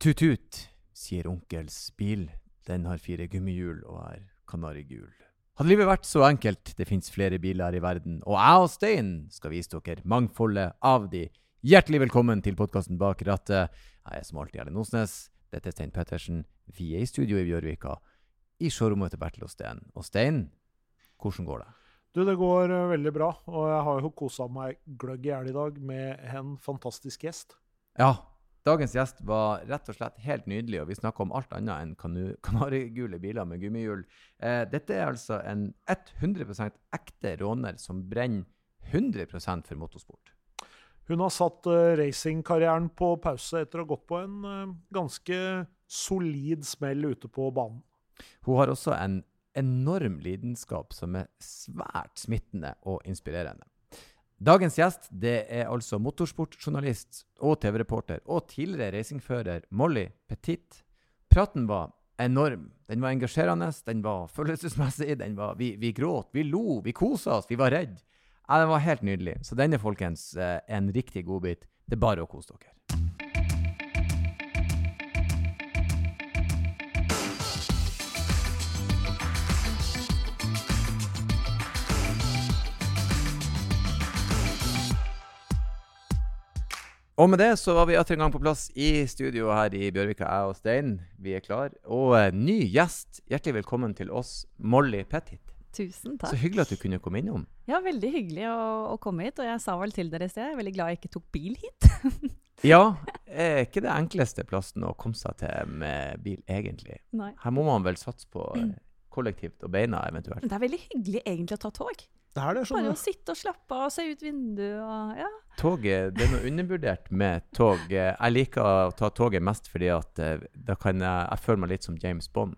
Tut-tut, sier onkels bil. Den har fire gummihjul og er kanarigul. Hadde livet vært så enkelt, det fins flere biler i verden, og jeg og Stein skal vise dere mangfoldet av de. Hjertelig velkommen til podkasten Bak rattet. Jeg er som alltid Erlend Osnes. Dette er Stein Pettersen. Vi er i studio i Bjørvika, i showrommet til Bertil og Steen. Og Stein, hvordan går det? Du, det går uh, veldig bra, og jeg har jo kosa meg gløgg i hjel i dag med en fantastisk gjest. Ja, dagens gjest var rett og slett helt nydelig, og vi snakka om alt annet enn kanarigule biler med gummihjul. Eh, dette er altså en 100 ekte råner som brenner 100% for motorsport. Hun har satt uh, racingkarrieren på pause etter å ha gått på en uh, ganske solid smell ute på banen. Hun har også en enorm lidenskap som er svært smittende og inspirerende. Dagens gjest det er altså motorsportjournalist og TV-reporter og tidligere racingfører Molly Petit. Praten var enorm. Den var engasjerende, den var følelsesmessig, den var, vi, vi gråt, vi lo, vi kosa oss, vi var redd. Ja, den var helt nydelig. Så denne, folkens, er en riktig godbit. Det er bare å kose dere. Og med det så var vi atter en gang på plass i studio her i Bjørvika, jeg og Stein. Vi er klar. Og eh, ny gjest, hjertelig velkommen til oss, Molly Petit. Tusen takk. Så hyggelig at du kunne komme innom. Ja, Veldig hyggelig å, å komme hit. Og jeg sa vel til dere i sted, jeg er veldig glad jeg ikke tok bil hit. Ja, er ikke det enkleste plassen å komme seg til med bil, egentlig? Nei. Her må man vel satse på kollektivt og beina, eventuelt. Det er veldig hyggelig egentlig å ta tog. Det er det, Bare å sitte og slappe av, se ut vinduet og ja. Toget, det er noe undervurdert med tog. Jeg liker å ta toget mest fordi at eh, da kan jeg, jeg føler meg litt som James Bond.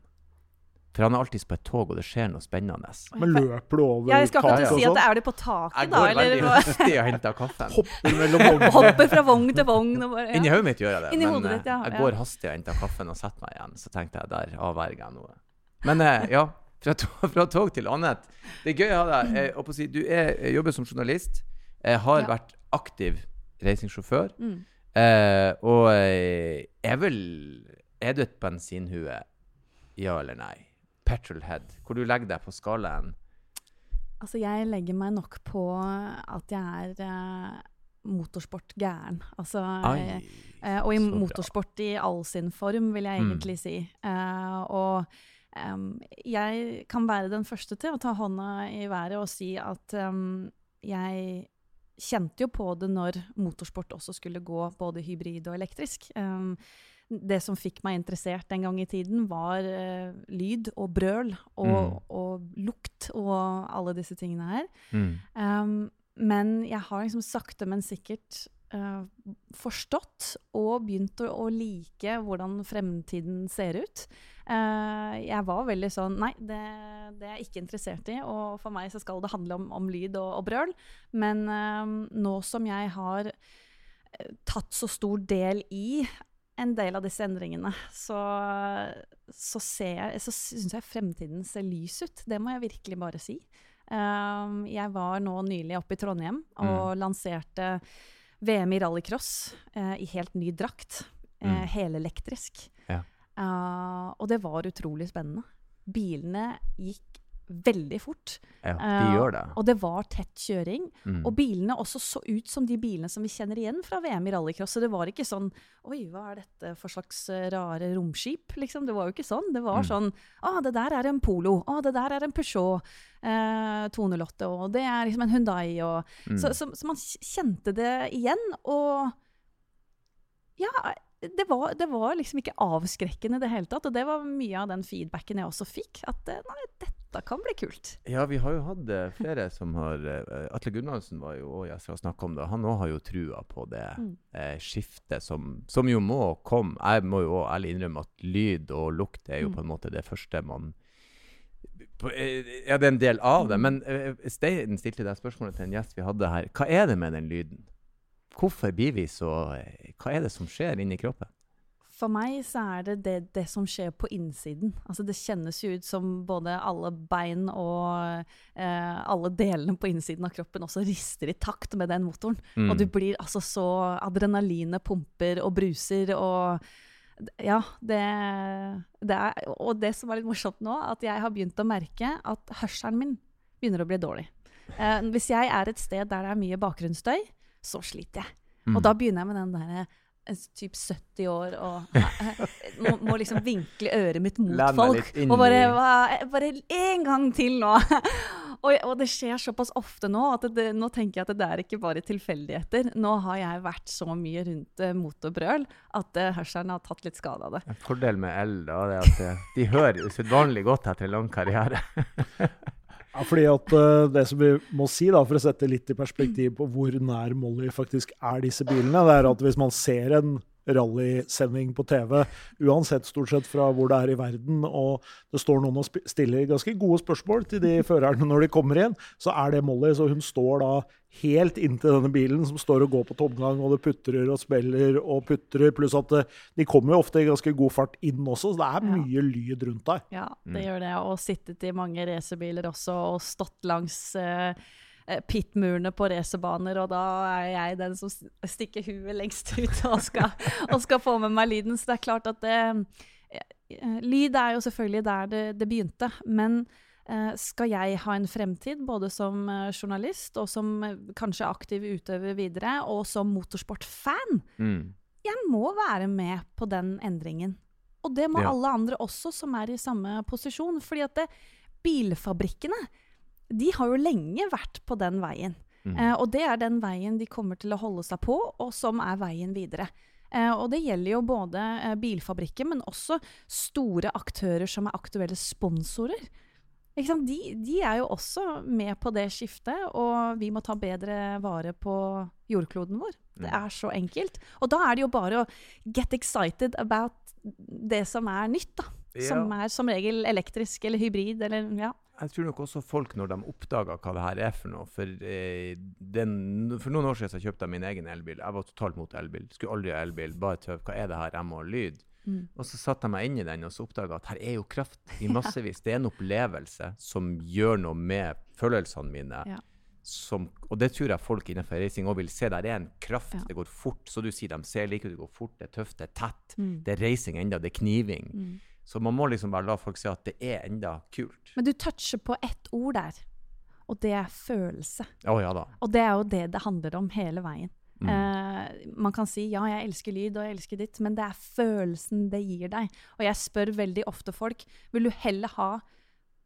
For han er alltid på et tog, og det skjer noe spennende. Men løper du over Ja, jeg skal ikke taket si at det er du på taket, Jeg da? går Eller veldig hastig og henter kaffen. Hopper mellom vognene. hopper fra vogn til vogn og bare Inni ja. hodet mitt gjør jeg det, Inni men hodet eh, ditt, ja, jeg går hastig og henter kaffen og setter meg igjen. Så tenkte jeg der avverger jeg noe. Men eh, ja, fra, fra tog til annet. Det er gøy å ha deg. Å si, du er, jobber som journalist. Jeg har Ja. vært aktiv reisingsjåfør. Mm. Eh, og eh, er vel Er du et bensinhue? Ja eller nei? Petrolhead. Hvor du legger deg på skalaen? Altså, jeg legger meg nok på at jeg er eh, motorsportgæren. Altså Ai, Eh, og i bra. motorsport i all sin form, vil jeg Mm. egentlig si. Eh, og em, jeg kan være den første til å ta hånda i været og si at um, jeg kjente jo på det når motorsport også skulle gå både hybrid og elektrisk. Um, det som fikk meg interessert den gang i tiden, var uh, lyd og brøl og, Mm. og lukt og alle disse tingene her. Mm. Um, men jeg har liksom sakte, men sikkert uh, forstått og begynt å, å like hvordan fremtiden ser ut. Uh, jeg var veldig sånn Nei, det, det er jeg ikke interessert i. Og for meg så skal det handle om, om lyd og, og brøl. Men um, nå som jeg har eh, tatt så stor del i en del av disse endringene, så, så, ser jeg, så syns jeg fremtiden ser lys ut. Det må jeg virkelig bare si. Jeg var nå nylig oppe i Trondheim og lanserte VM i rallycross eh, i helt ny drakt. Eh, Mm. Helelektrisk. Ja. Uh, og det var utrolig spennende. Bilene gikk veldig fort. Ja, de Eh, gjør det. Og det var tett kjøring. Mm. Og bilene også så ut som de bilene som vi kjenner igjen fra VM i rallycross. Så det var ikke sånn Oi, hva er dette for slags eh, rare romskip? Liksom. Det var jo ikke sånn. Det var Mm. sånn Å, det der er en Polo. Å, det der er en Peugeot eh, 208. Og det er liksom en Hundai. Og, Mm. så, så, så man kjente det igjen. Og ja, det var, det var liksom ikke avskrekkende i det hele tatt. Og det var mye av den feedbacken jeg også fikk. At eh, nei, dette kan bli kult. Ja, vi har jo hatt eh, flere som har eh, Atle Gunnarsen var jo òg gjest for å snakke om det. Han òg har jo trua på det Mm. eh, skiftet som, som jo må komme. Jeg må jo òg ærlig innrømme at lyd og lukt er jo Mm. på en måte det første man på, Ja, det er en del av det. Mm. Men eh, Stein stilte deg spørsmålet til en gjest vi hadde her. Hva er det med den lyden? Hvorfor blir vi så eh, Hva er det som skjer inni kroppen? For meg så er det, det det som skjer på innsiden. Altså det kjennes jo ut som både alle bein og eh, alle delene på innsiden av kroppen også rister i takt med den motoren. Mm. Og du blir altså så Adrenalinet pumper og bruser og Ja, det, det er Og det som er litt morsomt nå, at jeg har begynt å merke at hørselen min begynner å bli dårlig. Eh, hvis jeg er et sted der det er mye bakgrunnsstøy, så sliter jeg. Mm. Og da begynner jeg med den derre eh, typ 70 år og eh, må, må liksom vinkle øret mitt mot folk. Og bare, bare en gang til nå! og, og det skjer såpass ofte nå at det, nå tenker jeg at det er ikke bare tilfeldigheter. Nå har jeg vært så mye rundt uh, motorbrøl at uh, hørselen har tatt litt skade av det. En fordel med L da, det er at eh, de hører usedvanlig godt etter en lang karriere. Ja, fordi at uh, Det som vi må si, da, for å sette litt i perspektiv på hvor nær Molly faktisk er disse bilene, det er at hvis man ser en rallysending på TV, uansett stort sett fra hvor det er i verden, og det står noen og stiller ganske gode spørsmål til de førerne når de kommer inn, så er det Molly. Så hun står da helt inntil denne bilen som står og går på tomgang, og det putrer og smeller og putrer, pluss at eh, de kommer jo ofte i ganske god fart inn også, så det er Ja. mye lyd rundt deg. Ja, Mm. det gjør det. Og sittet i mange racerbiler også, og stått langs eh, pitmurene på racerbaner, og da er jeg den som stikker huet lengst ut og skal, og skal få med meg lyden. Så det er klart at det, eh, Lyd er jo selvfølgelig der det, det begynte, men eh, skal jeg ha en fremtid, både som eh, journalist og som eh, kanskje aktiv utøver videre, og som motorsportfan, Mm. jeg må være med på den endringen. Og det må Ja. alle andre også som er i samme posisjon. Fordi at det, bilfabrikkene de har jo lenge vært på den veien. Mm. Eh, og det er den veien de kommer til å holde seg på, og som er veien videre. Eh, og det gjelder jo både eh, bilfabrikker, men også store aktører som er aktuelle sponsorer. De, de er jo også med på det skiftet, og vi må ta bedre vare på jordkloden vår. Det Mm. er så enkelt. Og da er det jo bare å get excited about det som er nytt, da. Som Ja. er som regel elektrisk eller hybrid eller ja. Jeg tror nok også folk, når de oppdager hva det her er for noe For, eh, den, for noen år siden så kjøpte jeg min egen elbil. Jeg var totalt mot elbil. Skulle aldri ha elbil. Bare tøv. Hva er det her? Jeg må ha lyd. Mm. Og så satte jeg meg inn i den og så oppdaga at her er jo kraft i massevis. Det er en opplevelse som gjør noe med følelsene mine. Ja. Som, og det tror jeg folk innenfor racing òg vil se. Der er en kraft. Ja. Det går fort. Så du sier de ser like ut. Det går fort, det er tøft, det er tett. Mm. Det er racing enda, det er kniving. Mm. Så man må liksom bare la folk si at det er enda kult. Men du toucher på ett ord der, og det er følelse. Å ja da. Og det er jo det det handler om hele veien. Mm. Uh, man kan si ja, jeg elsker lyd og jeg elsker ditt, men det er følelsen det gir deg. Og jeg spør veldig ofte folk vil du heller ha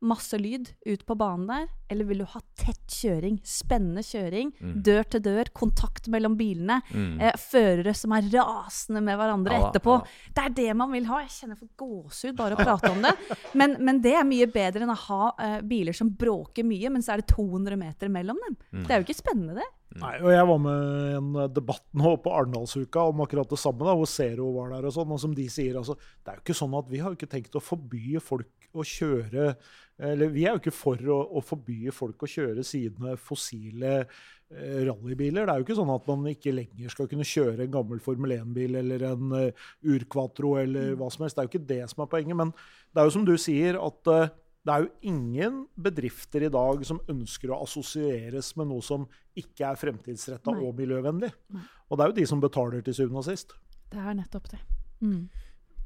masse lyd ut på banen der, eller vil du ha tett kjøring, spennende kjøring, Mm. dør til dør, kontakt mellom bilene, Mm. eh, førere som er rasende med hverandre Ja etterpå. ja. Det er det man vil ha. Jeg kjenner for gåsehud bare å prate om det. Men, men det er mye bedre enn å ha eh, biler som bråker mye, men så er det 200 meter mellom dem. Mm. Det er jo ikke spennende, det. Nei, og Jeg var med i en eh, debatt nå på Arendalsuka om akkurat det samme, da, hvor Zero var der. og sånn, og som de sier, altså, Det er jo ikke sånn at vi har jo ikke tenkt å forby folk å kjøre eller Vi er jo ikke for å, å forby folk å kjøre sine fossile eh, rallybiler. Det er jo ikke sånn at man ikke lenger skal kunne kjøre en gammel Formel 1-bil eller en uh, Urquatro eller hva som helst. Det er jo ikke det som er poenget. Men det er jo som du sier, at eh, det er jo ingen bedrifter i dag som ønsker å assosieres med noe som ikke er fremtidsretta og miljøvennlig. Nei. Og det er jo de som betaler til syvende og sist. Det er nettopp det. Mm.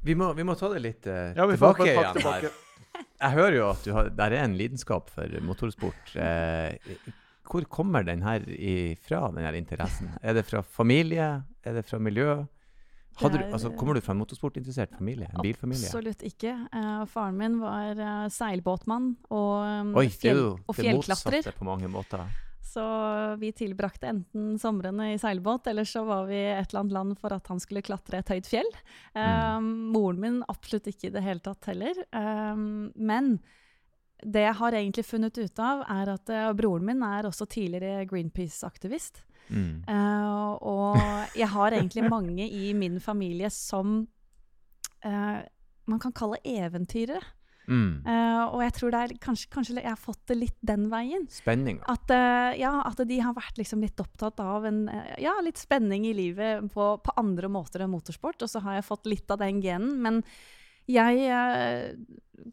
Vi, må, vi må ta det litt uh, Ja, tilbake igjen her. Jeg hører jo at du har, der er en lidenskap for motorsport. Eh, hvor kommer den her ifra, den her interessen? Er det fra familie? Er det fra miljø? Du, altså, kommer du fra en motorsportinteressert familie? En bilfamilie? Absolutt ikke. Uh, faren min var uh, seilbåtmann og, um, Oi, det er fjell, jo det motsatte på mange måter. Så vi tilbrakte enten somrene i seilbåt, eller så var vi et eller annet land for at han skulle klatre et høyt fjell. Um, moren min absolutt ikke i det hele tatt heller. Um, men det jeg har egentlig funnet ut av, er at uh, broren min er også tidligere Greenpeace-aktivist. Mm. Uh, og jeg har egentlig mange i min familie som uh, man kan kalle eventyrere. Mm. Uh, og jeg tror det er kanskje, kanskje jeg har fått det litt den veien. Spenning. At, uh, ja, at de har vært liksom litt opptatt av en, uh, ja, litt spenning i livet på, på andre måter enn motorsport. Og så har jeg fått litt av den genen. Men Jeg eh,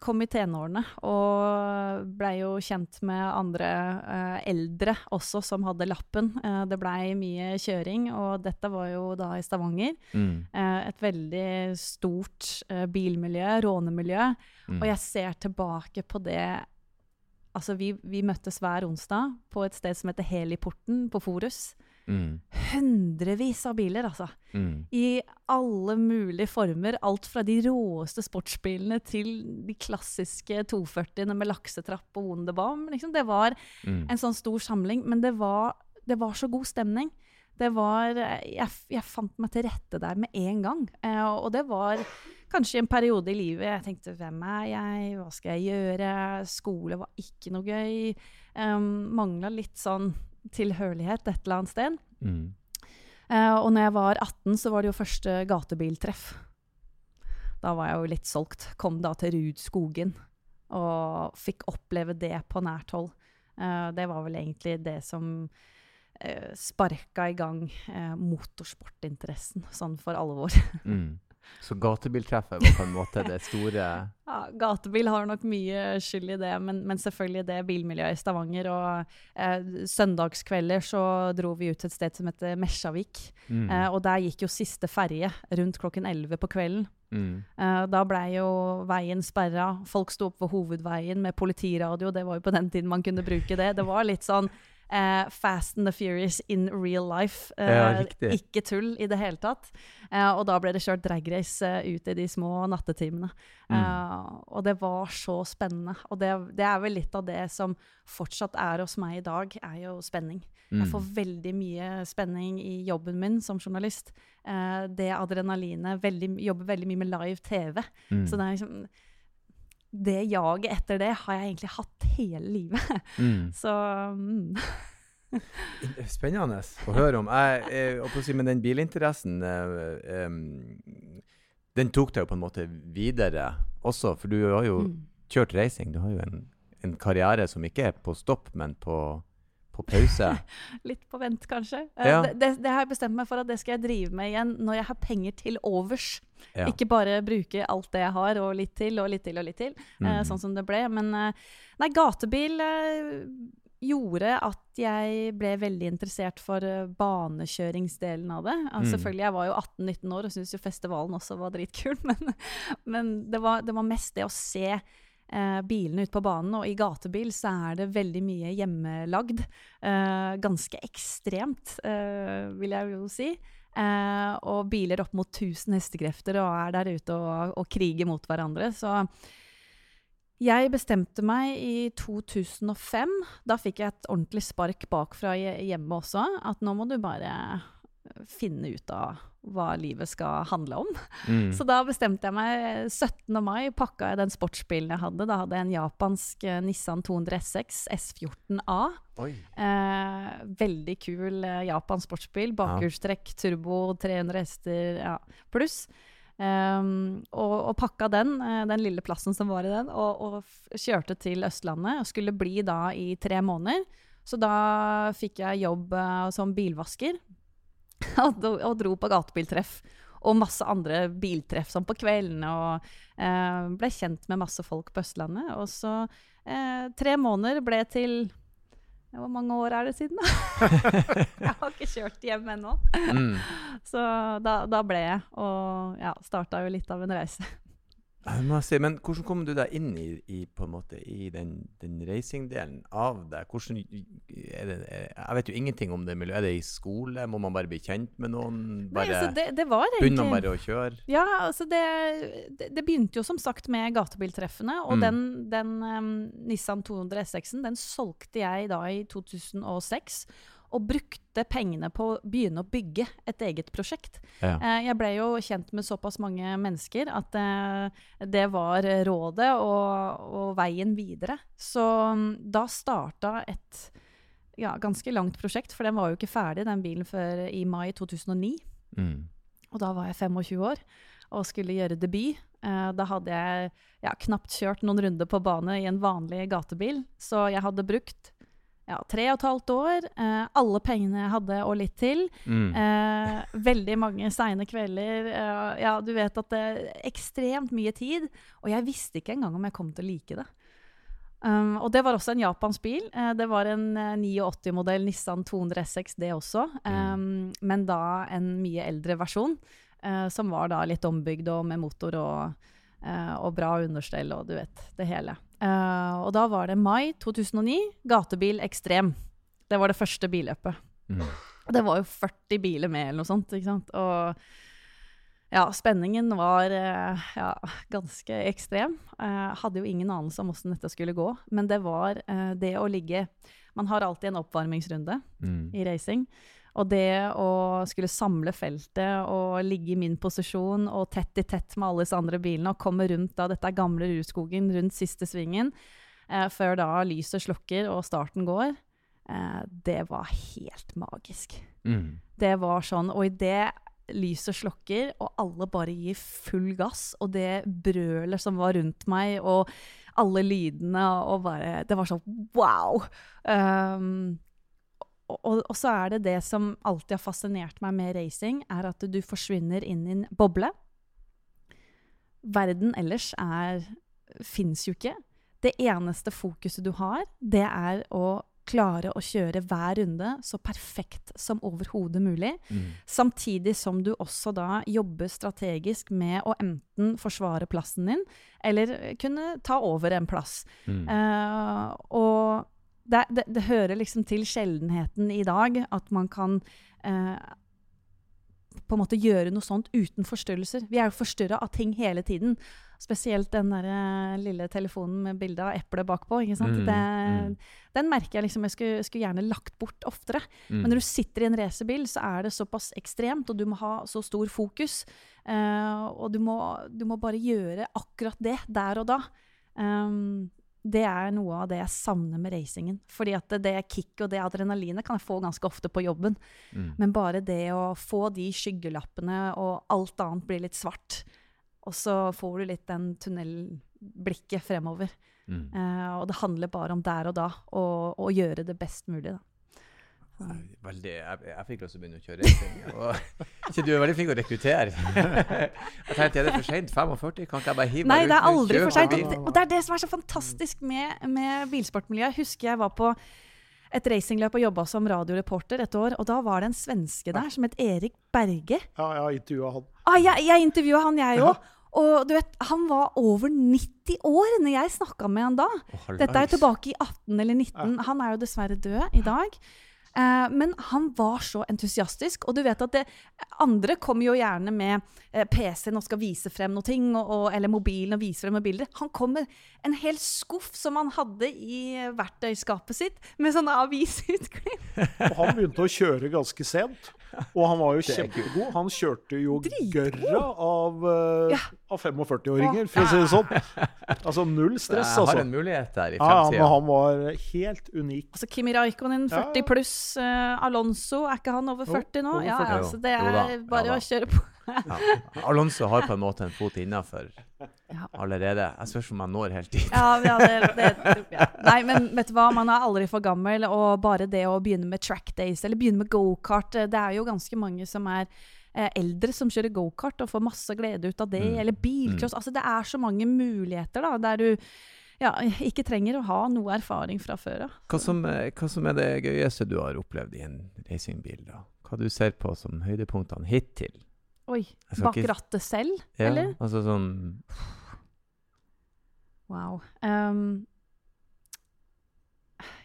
kom i tenårene og blei jo kjent med andre eh, eldre også som hadde lappen. Eh, det blei mye kjøring, og dette var jo da i Stavanger. Mm. Eh, et veldig stort bilmiljø, rånemiljø. Mm. Og jeg ser tilbake på det Altså, vi, vi møttes hver onsdag på et sted som heter Heliporten på Forus. Mm. Hundrevis av biler, altså. Mm. I alle mulige former. Alt fra de råeste sportsbilene til de klassiske 240-ene med laksetrapp og Wunderbaum. Liksom. Det var Mm. en sånn stor samling, men det var, det var så god stemning. Det var jeg, jeg fant meg til rette der med en gang. Eh, og det var kanskje en periode i livet jeg tenkte hvem er jeg, hva skal jeg gjøre? Skole var ikke noe gøy. Um, Mangla litt sånn tilhørighet et eller annet sted. Mm. Uh, og når jeg var 18, så var det jo første gatebiltreff. Da var jeg jo litt solgt. Kom da til Rudskogen og fikk oppleve det på nært hold. Uh, det var vel egentlig det som uh, sparka i gang uh, motorsportinteressen, sånn for alvor. Mm. Så gatebiltreffet var på en måte det store Ja, gatebil har nok mye skyld i det, men, men selvfølgelig det bilmiljøet i Stavanger. Og eh, søndagskvelder så dro vi ut til et sted som heter Mesjavik. mm. Eh, og der gikk jo siste ferje rundt klokken 11 på kvelden. Mm. Eh, da blei jo veien sperra. Folk sto opp ved hovedveien med politiradio. Det var jo på den tiden man kunne bruke det. Det var litt sånn eh, Fast and the Furious in real life. Eh, Ja, ikke tull i det hele tatt. Eh, og da ble det kjørt dragrace eh, ut i de små nattetimene. Mm. Eh, og det var så spennende. Og det, det er vel litt av det som fortsatt er hos meg i dag, er jo spenning. Mm. Jeg får veldig mye spenning i jobben min som journalist. Eh, det adrenalinet, veldig, jobber veldig mye med live TV. Mm. Så det er liksom Det jaget etter det har jeg egentlig hatt hele livet. Mm. Så mm. Spennende å høre om. Jeg, jeg, men den bilinteressen eh, Den tok deg jo på en måte videre også, for du har jo Mm. kjørt racing. Du har jo en, en karriere som ikke er på stopp, men på, på pause. Litt på vent, kanskje. Eh, Ja. Det, det, det har jeg bestemt meg for at det skal jeg drive med igjen når jeg har penger til overs. Ja. Ikke bare bruke alt det jeg har, og litt til og litt til og litt til, eh, Mhm. sånn som det ble. Men eh, nei, gatebil eh, gjorde at jeg ble veldig interessert for banekjøringsdelen av det. Altså, Mm. Selvfølgelig, Jeg var jo 18-19 år og syntes jo festivalen også var dritkul, men, men det, var, det var mest det å se eh, bilene ute på banen. Og i gatebil så er det veldig mye hjemmelagd. Eh, ganske ekstremt, eh, vil jeg jo si. Eh, og biler opp mot 1000 hestekrefter og er der ute og, og kriger mot hverandre. Så jeg bestemte meg i 2005. Da fikk jeg et ordentlig spark bakfra hjemme også. At nå må du bare finne ut av hva livet skal handle om. Mm. Så da bestemte jeg meg 17. mai, pakka jeg den sportsbilen jeg hadde. Da hadde jeg en japansk eh, Nissan 200 SX S14A. Eh, veldig kul eh, japansk sportsbil. Bakhjulstrekk, turbo, 300 hester ja, pluss. Um, og, og pakka den, eh, den lille plassen som var i den, og, og kjørte til Østlandet. Og skulle bli da i tre måneder. Så da fikk jeg jobb uh, som bilvasker. og, og dro på gatebiltreff. Og masse andre biltreff sånn på kveldene. Og eh, ble kjent med masse folk på Østlandet. Og så eh, tre måneder ble til ja, Hvor mange år er det siden, da? jeg har ikke kjørt hjem ennå. Mm. Så da, da ble jeg, og ja, starta jo litt av en reise. Si, men hvordan kom du deg inn i, i, på en måte, i den, den racingdelen av deg? Hvordan, det? Jeg vet jo ingenting om det miljøet. Er det i skole? Må man bare bli kjent med noen? Nei, altså det, det egentlig bare å kjøre? Ja, altså det, det, begynte jo som sagt med gatebiltreffene. Og Mm. den, den um, Nissan 200 SX-en den solgte jeg da i 2006. Og brukte pengene på å begynne å bygge et eget prosjekt. Ja. Eh, jeg ble jo kjent med såpass mange mennesker at eh, det var rådet og, og veien videre. Så mm, da starta et ja, ganske langt prosjekt, for den var jo ikke ferdig, den bilen, før i mai 2009. Mm. Og da var jeg 25 år og skulle gjøre debut. Eh, da hadde jeg ja, knapt kjørt noen runder på bane i en vanlig gatebil, så jeg hadde brukt ja, tre og et halvt år. Eh, alle pengene jeg hadde, og litt til. Mm. Eh, veldig mange seine kvelder. Eh, ja, du vet at det er ekstremt mye tid. Og jeg visste ikke engang om jeg kom til å like det. Um, og det var også en japansk bil. Eh, det var en eh, 89-modell Nissan 200 SX, det også. Um, Men da en mye eldre versjon, eh, som var da litt ombygd og med motor og, eh, og bra understell og du vet, det hele. Eh, og da var det mai 2009, gatebil ekstrem. Det var det første billøpet. Mm. Det var jo 40 biler med, eller noe sånt. ikke sant? Og ja, spenningen var eh, ja, ganske ekstrem. Jeg hadde jo ingen anelse om åssen dette skulle gå. Men det var eh, det å ligge Man har alltid en oppvarmingsrunde Mm. i racing. Og det å skulle samle feltet og ligge i min posisjon og tett i tett med alle disse andre bilene og komme rundt da dette er gamle Rudskogen rundt siste svingen, eh, før da lyset slukker og starten går, eh, det var helt magisk. Mm. Det var sånn, og idet lyset slukker, og alle bare gir full gass, og det brølet som var rundt meg, og alle lydene, og bare Det var sånn wow! Um, og, og så er det det som alltid har fascinert meg med racing, er at du forsvinner inn i en boble. Verden ellers er fins jo ikke. Det eneste fokuset du har, det er å klare å kjøre hver runde så perfekt som overhodet mulig. Mm. Samtidig som du også da jobber strategisk med å enten forsvare plassen din, eller kunne ta over en plass. Mm. Uh, og det, det, det hører liksom til sjeldenheten i dag at man kan eh, på en måte gjøre noe sånt uten forstyrrelser. Vi er jo forstyrra av ting hele tiden. Spesielt den der eh, lille telefonen med bilde av eplet bakpå. ikke sant? Mm, det, mm. Den merker jeg liksom jeg skulle, skulle gjerne lagt bort oftere. Mm. Men når du sitter i en racerbil, så er det såpass ekstremt, og du må ha så stor fokus. eh, og du må, du må bare gjøre akkurat det der og da. Um, det er noe av det jeg savner med racingen. Fordi at det, det kicket og det adrenalinet kan jeg få ganske ofte på jobben. Mm. Men bare det å få de skyggelappene, og alt annet blir litt svart. Og så får du litt den tunnelblikket fremover. Mm. Uh, og det handler bare om der og da, å- gjøre det best mulig. Da. Nei, Veldig, jeg, jeg fikk lyst til å begynne å kjøre racing. Ikke du er veldig flink å rekruttere. jeg tenkte, er det for sent? 45? Kan ikke jeg bare hive Nei, meg det er aldri for seint. Og, det- og det er det som er så fantastisk med, med bilsportmiljøet. Husker jeg var på et racingløp og jobba som radioreporter et år, og da var det en svenske der som het Erik Berge. Ja, jeg har intervjua han. Ah, jeg jeg intervjua han, jeg Ja. Og du vet, han var over 90 år når jeg snakka med han da. Oh, Dette er tilbake i 18 eller 19. Han er jo dessverre død i dag. Eh, men han var så entusiastisk. Og du vet at det, andre kommer jo gjerne med eh, PC-en og skal vise frem noe ting, og, og, eller mobilen og vise frem noen bilder. Han kom med en hel skuff som han hadde i verktøyskapet sitt, med sånne avisutklipp. Og han begynte å kjøre ganske sent. Og han var jo kjempegod. Han kjørte jo Dritgod. gørra av, uh, Ja. Av 45-åringer, for å si det sånn. Altså null stress, Jeg har altså. en mulighet der i fremtiden. ja, men han var helt unik. Altså Kimi Raikkonen, 40 pluss. uh, Alonso, er ikke han over 40 nå? over Ja, 40. ja, så det er bare å kjøre på. Ja. Alonso har på en måte en fot innafor allerede. Jeg spørs om han når helt dit. Ja, ja, det, det, ja. Nei, men vet du hva, man er aldri for gammel, og bare det å begynne med track days, eller begynne med gokart eh, Det er jo ganske mange som er eldre som kjører gokart og får masse glede ut av det, Mm. eller bilcross. Altså, det er så mange muligheter da, der du ja, ikke trenger å ha noe erfaring fra før av. Hva som, eh, hva som er det gøyeste du har opplevd i en racingbil? da? Hva du ser på som høydepunktene hittil? Oi. Bak rattet selv, Ja, eller? altså sånn Wow. Um,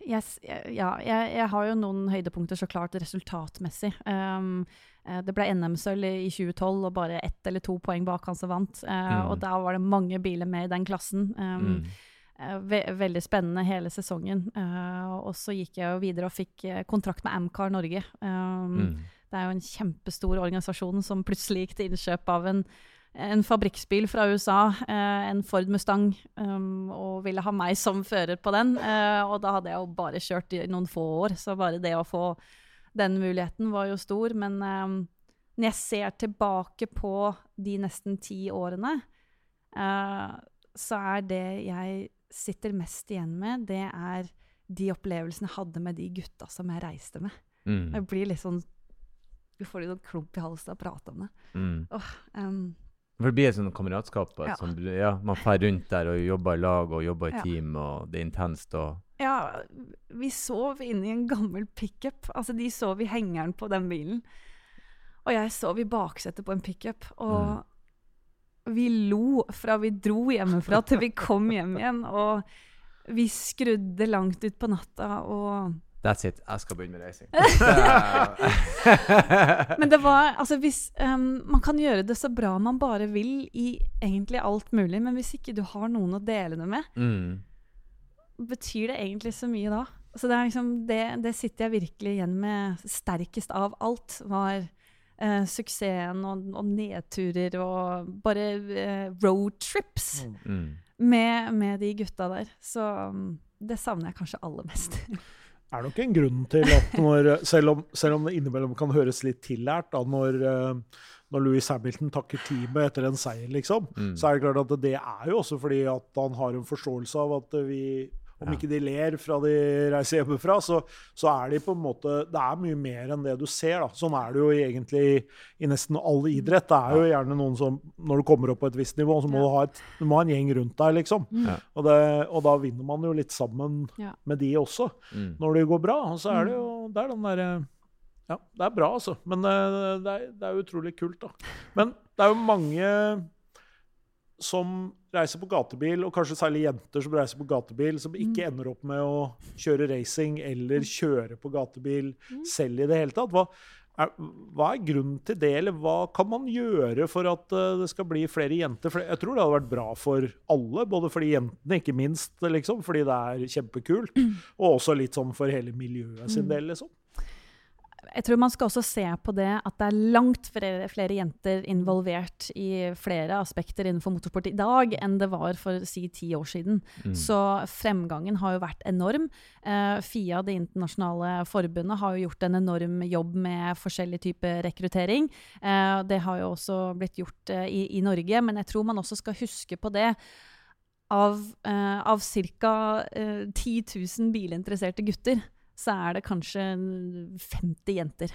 yes, ja, jeg, jeg har jo noen høydepunkter så klart resultatmessig. Um, eh, det ble NM-sølv i i 2012 og bare ett eller to poeng bak han som vant. Eh, Mm. Og da var det mange biler med i den klassen. Um, mm. eh, ve veldig spennende hele sesongen. Eh, og så gikk jeg jo videre og fikk eh, kontrakt med Amcar Norge. Um, Mm. det er jo en kjempestor organisasjon som plutselig gikk til innkjøp av en, en fabrikksbil fra USA, eh, en Ford Mustang, um, og ville ha meg som fører på den. Eh, og da hadde jeg jo bare kjørt i noen få år, så bare det å få den muligheten var jo stor. Men um, når jeg ser tilbake på de nesten ti årene, uh, så er det jeg sitter mest igjen med, det er de opplevelsene jeg hadde med de gutta som jeg reiste med. Mm. Jeg blir litt sånn Du får litt sånn klump i halsen av å prate om det. Mm. Um, For det blir et sånt kameratskap. Ja. Ja. Som, ja, man drar rundt der og jobber i lag og jobber i Ja. team, og det er intenst. og ja, vi sov inni en gammel pickup. Altså, de sov i hengeren på den bilen. Og jeg sov i baksetet på en pickup. Og vi lo fra vi dro hjemmefra til vi kom hjem igjen. Og vi skrudde langt ut på natta og That's it. Jeg skal begynne med racing. Men det var Altså, hvis um, Man kan gjøre det så bra man bare vil i egentlig alt mulig, men hvis ikke du har noen å dele det med, mm. Betyr det egentlig så mye da? Så det, er liksom, det, det sitter jeg virkelig igjen med sterkest av alt, var eh, suksessen og, og nedturer og bare eh, roadtrips Mm. med, med de gutta der. Så um, det savner jeg kanskje aller mest. er nok en grunn til at når, selv om, selv om det innimellom kan høres litt tillært, da, når, eh, når Louis Hamilton takker teamet etter en seier, liksom, Mm. så er det klart at det er jo også fordi at han har en forståelse av at vi om Ja. ikke de ler fra de reiser hjemmefra, så, så er de på en måte Det er mye mer enn det du ser. da. Sånn er det jo egentlig i nesten all idrett. Det er jo gjerne noen som Når du kommer opp på et visst nivå, så må Ja. du ha, et, du må ha en gjeng rundt deg, liksom. Ja. Og, det, og da vinner man jo litt sammen med de også Mm. når det går bra. Og så er det jo det er den derre Ja, det er bra, altså. Men eh, det er, det er utrolig kult, da. Men det er jo mange som reiser på gatebil, og kanskje særlig jenter som reiser på gatebil, som ikke ender opp med å kjøre racing eller kjøre på gatebil selv i det hele tatt. Hva er, hva er grunnen til det, eller hva kan man gjøre for at eh, det skal bli flere jenter? For jeg tror det hadde vært bra for alle, både for de jentene, ikke minst, liksom, fordi det er kjempekult, og også litt sånn for hele miljøet sin del, liksom. Jeg tror man skal også se på det at det er langt flere, flere jenter involvert i flere aspekter innenfor motorsport i dag enn det var for si ti år siden. Mm. Så fremgangen har jo vært enorm. Uh, FIA, det internasjonale forbundet, har jo gjort en enorm jobb med forskjellig type rekruttering. Uh, det har jo også blitt gjort uh, i, i Norge, men jeg tror man også skal huske på det. Av, eh, av ca. Eh, 10 000 bilinteresserte gutter, så er det kanskje 50 jenter.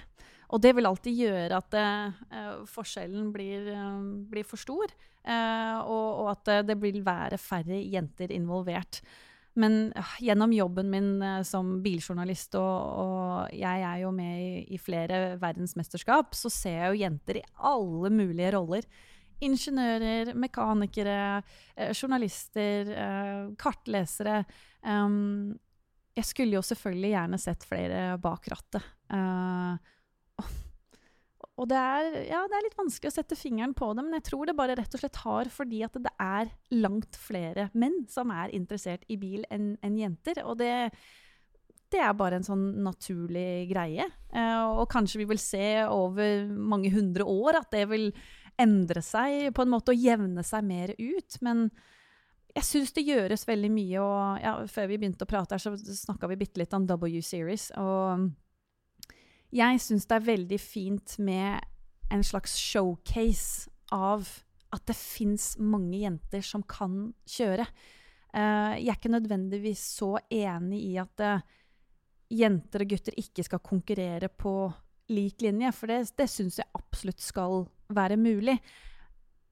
Og det vil alltid gjøre at eh, eh, forskjellen blir, eh, blir for stor, eh, og, og at eh, det vil være færre jenter involvert. Men eh, gjennom jobben min som biljournalist, og, og jeg er jo med i, i flere verdensmesterskap, så ser jeg jo jenter i alle mulige roller. Ingeniører, mekanikere, eh, journalister, kartlesere. Um, jeg skulle jo selvfølgelig gjerne sett flere bak rattet. Uh, og det er, ja, det er litt vanskelig å sette fingeren på det, men jeg tror det bare rett og slett har fordi at det er langt flere menn som er interessert i bil enn en jenter. Og det, det er bare en sånn naturlig greie. Uh, og kanskje vi vil se over mange hundre år at det vil endre seg på en måte og jevne seg mer ut. Men jeg syns det gjøres veldig mye, og ja, før vi begynte å prate her, så snakka vi bitte litt om W-series. Og jeg syns det er veldig fint med en slags showcase av at det fins mange jenter som kan kjøre. Uh, jeg er ikke nødvendigvis så enig i at uh, jenter og gutter ikke skal konkurrere på lik linje, for det, det syns jeg absolutt skal være mulig.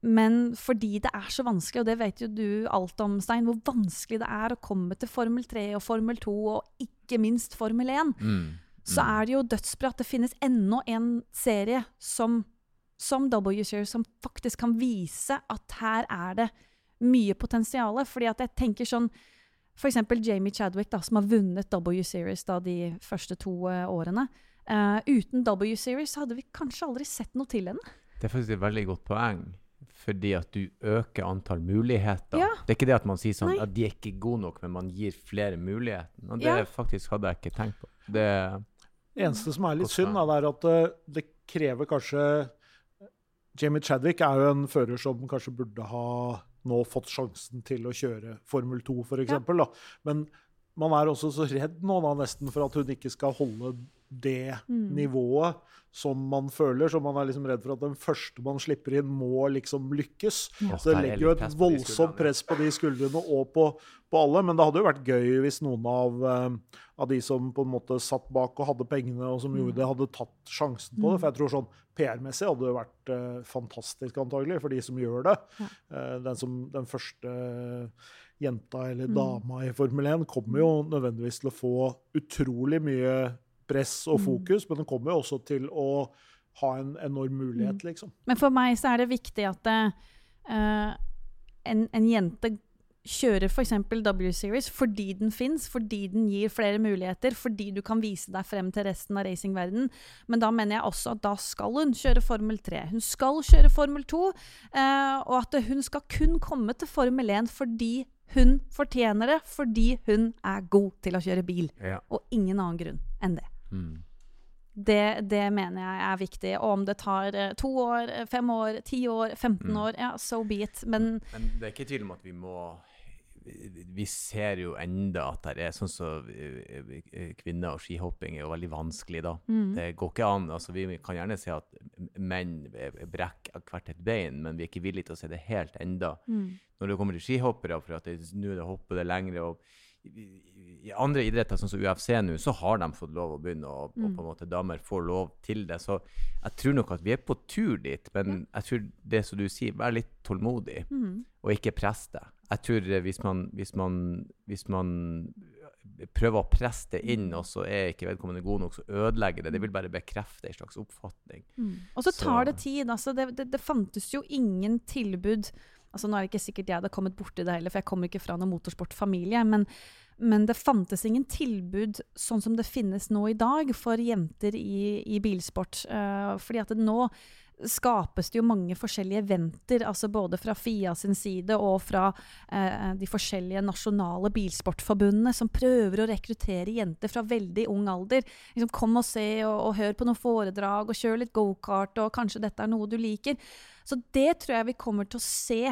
Men fordi det er så vanskelig, og det vet jo du alt om, Stein, hvor vanskelig det er å komme til Formel 3 og Formel 2 og ikke minst Formel 1, Mm. så er det jo dødsbra at det finnes enda en serie som, som W-Series som faktisk kan vise at her er det mye potensial. Fordi at jeg tenker sånn For eksempel Jamie Chadwick, da, som har vunnet W-Series da de første to uh, årene. Uh, uten W-Series hadde vi kanskje aldri sett noe til henne. Det er faktisk et veldig godt poeng. Fordi at du øker antall muligheter. Ja. Det er ikke det at man sier sånn Nei. at de er ikke gode nok, men man gir flere muligheter. Og det Ja. faktisk hadde jeg ikke tenkt på. Det, eneste som er litt synd, da, er at eh, det krever kanskje Jamie Chadwick er jo en fører som kanskje burde ha nå fått sjansen til å kjøre Formel 2, f.eks. Ja. eksempel da. Men man er også så redd nå da, nesten for at hun ikke skal holde det Mm. nivået som man føler. Så man er liksom redd for at den første man slipper inn, må liksom lykkes. Ja. Så det er legger jo et voldsomt press på de skuldrene og på, på alle. Men det hadde jo vært gøy hvis noen av, eh, av de som på en måte satt bak og hadde pengene, og som Mm. gjorde det, hadde tatt sjansen på det. For jeg tror sånn PR-messig hadde det vært uh, fantastisk, antagelig, for de som gjør det. Ja. Eh, den, som, den første jenta eller Mm. dama i Formel 1 kommer jo nødvendigvis til å få utrolig mye press og Mm. fokus, men den kommer jo også til å ha en enorm mulighet, liksom. Men for meg så er det viktig at uh, en, en jente kjører f.eks. W-series fordi den fins, fordi den gir flere muligheter, fordi du kan vise deg frem til resten av racingverden. Men da mener jeg også at da skal hun kjøre Formel 3. Hun skal kjøre Formel 2, Uh, og at hun skal kun komme til Formel 1 fordi hun fortjener det, fordi hun er god til å kjøre bil. Ja. Og ingen annen grunn enn det. Mm. Det, det mener jeg er viktig. Og om det tar eh, to år, eh, fem år, ti år, 15 Mm. år, ja, so be it. Men Men det er ikke tvil om at vi må Vi ser jo enda at det er sånn som eh, eh, kvinner og skihopping er jo veldig vanskelig, da. mm, Det går ikke an. altså Vi kan gjerne se at menn brekker hvert et bein, men vi er ikke villige til å se det helt enda. mm, Når det kommer til skihoppere, for at nå er det hoppet det lengre og i, andre idretter, sånn som UFC nå, så har de fått lov å begynne, og, og Mm. på en måte damer får lov til det. Så jeg tror nok at vi er på tur dit, men jeg tror det som du sier, vær litt tålmodig mm, og ikke press det. Jeg tror eh, hvis man, hvis man, hvis man prøver å presse det inn, og så er ikke vedkommende god nok, så ødelegger det. Det vil bare bekrefte en slags oppfatning. mm. Og så Så- tar det tid. Altså, det, det, det fantes jo ingen tilbud Altså, nå er det ikke sikkert jeg hadde kommet borti det heller, for jeg kommer ikke fra noen motorsportfamilie. Men, men det fantes ingen tilbud sånn som det finnes nå i dag for jenter i, i bilsport. Uh, fordi at nå skapes det jo mange forskjellige eventer, altså både fra FIA sin side og fra eh, de forskjellige nasjonale bilsportforbundene, som prøver å rekruttere jenter fra veldig ung alder. Liksom, kom og se, og, og hør på noen foredrag, og kjør litt gokart, og kanskje dette er noe du liker. Så det tror jeg vi kommer til å se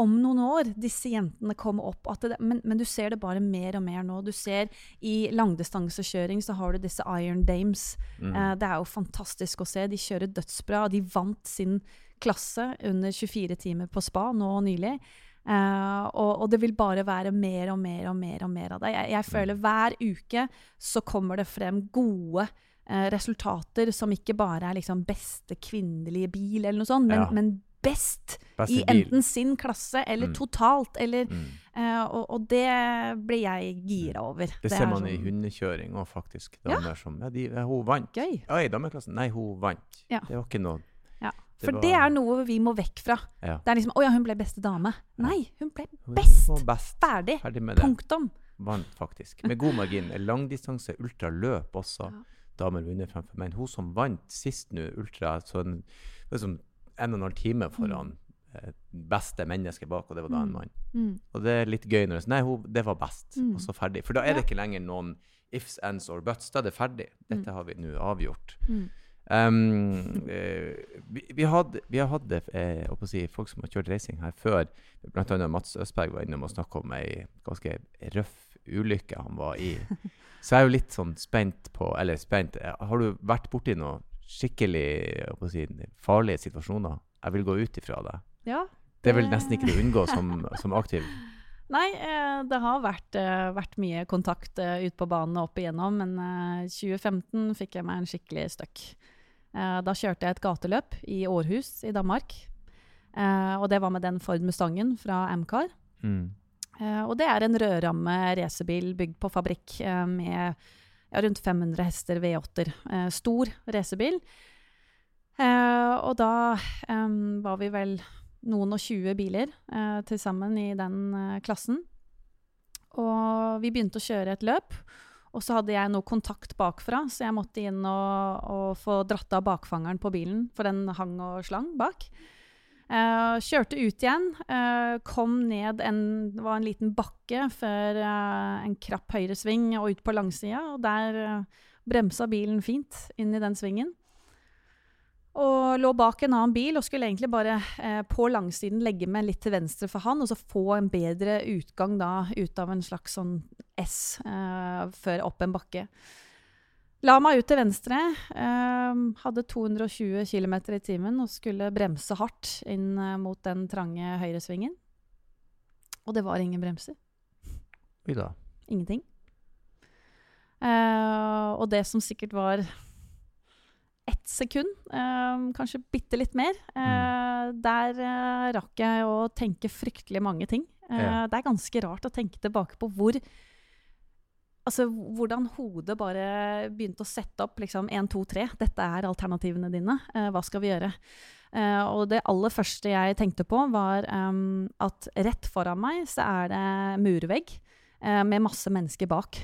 om noen år, disse jentene kommer opp. At det, men, men du ser det bare mer og mer nå. Du ser i langdistansekjøring så har du disse Iron Dames. Mm. Eh, det er jo fantastisk å se. De kjører dødsbra. De vant sin klasse under 24 timer på spa nå nylig. Eh, og, og det vil bare være mer og mer og mer og mer av det. Jeg, jeg føler hver uke så kommer det frem gode eh, resultater som ikke bare er liksom beste kvinnelige bil eller noe sånt, men, Ja. men best Best i i enten sin klasse eller Mm. totalt. Eller, Mm. uh, og, og det ble jeg gira over. Det, det ser man i sånn hundekjøring òg, faktisk. Ja. er som ja, de, Hun vant. Gøy. Ja, i dameklassen. Nei, hun vant. Ja. Det var ikke noe Ja. Det For var- det er noe vi må vekk fra. Ja. Det er liksom 'Å ja, hun ble beste dame'. Nei, hun ble best! Hun best. Ferdig. Ferdig med det. Punktum. Vant, faktisk. Med god margin. Langdistanse, ultraløp også. Ja. Damer vunnet fremfor menn. Hun som vant sist nå, ultra, sånn, liksom en og en halv time foran eh, beste menneske bak, og det var da en Mm. mann. Mm. Og det er litt gøy når det er sånn Nei, hun, det var best. Mm. Og så ferdig. For da er det ikke lenger noen ifs, ends or buts. Da er det ferdig. Dette har vi nå avgjort. Mm. Um, vi, vi, hadde, vi har hatt eh, si, folk som har kjørt racing her før. Blant annet Mats Østberg var innom og snakka om ei ganske røff ulykke han var i. Så jeg er jo litt sånn spent på Eller spent eh, Har du vært borti noe skikkelig si, farlige situasjoner? Jeg vil gå ut ifra det. Ja. Det er vel nesten ikke til å unngå som, som aktiv. Nei, eh, det har vært, eh, vært mye kontakt eh, ute på banen opp igjennom, men eh, 2015 fikk jeg meg en skikkelig støkk. Da kjørte jeg et gateløp i Århus i Danmark. Og det var med den Ford Mustangen fra Amcar. Mm. Og det er en rødramme racerbil bygd på fabrikk med ja, rundt 500 hester V8-er. Eh, stor racerbil. Eh, og da eh, var vi vel noen og 20 biler eh, til sammen i den eh, klassen. Og vi begynte å kjøre et løp. Og så hadde jeg noe kontakt bakfra, så jeg måtte inn og, og få dratt av bakfangeren på bilen, for den hang og slang bak. Eh, kjørte ut igjen. Uh, kom ned en Det var en liten bakke før uh, en krapp høyresving og ut på langsida, og der bremsa bilen fint inn i den svingen. Og lå bak en annen bil og skulle egentlig bare på langsiden legge meg litt til venstre for han, og så få en bedre utgang da ut av en slags sånn S før opp en bakke. La meg ut til venstre. eh, hadde 220 km i timen og skulle bremse hardt inn eh, mot den trange høyresvingen. Og det var ingen bremser. Oi da. Ingenting. Eh, og det som sikkert var ett sekund, eh, kanskje bitte litt mer, mm. der eh, rakk jeg å tenke fryktelig mange ting. Eh, Ja. Det er ganske rart å tenke tilbake på hvor Altså hvordan hodet bare begynte å sette opp liksom 1, 2, 3. Dette er alternativene dine. Eh, hva skal vi gjøre? Eh, og det aller første jeg tenkte på, var um, at rett foran meg så er det murvegg eh, med masse mennesker bak.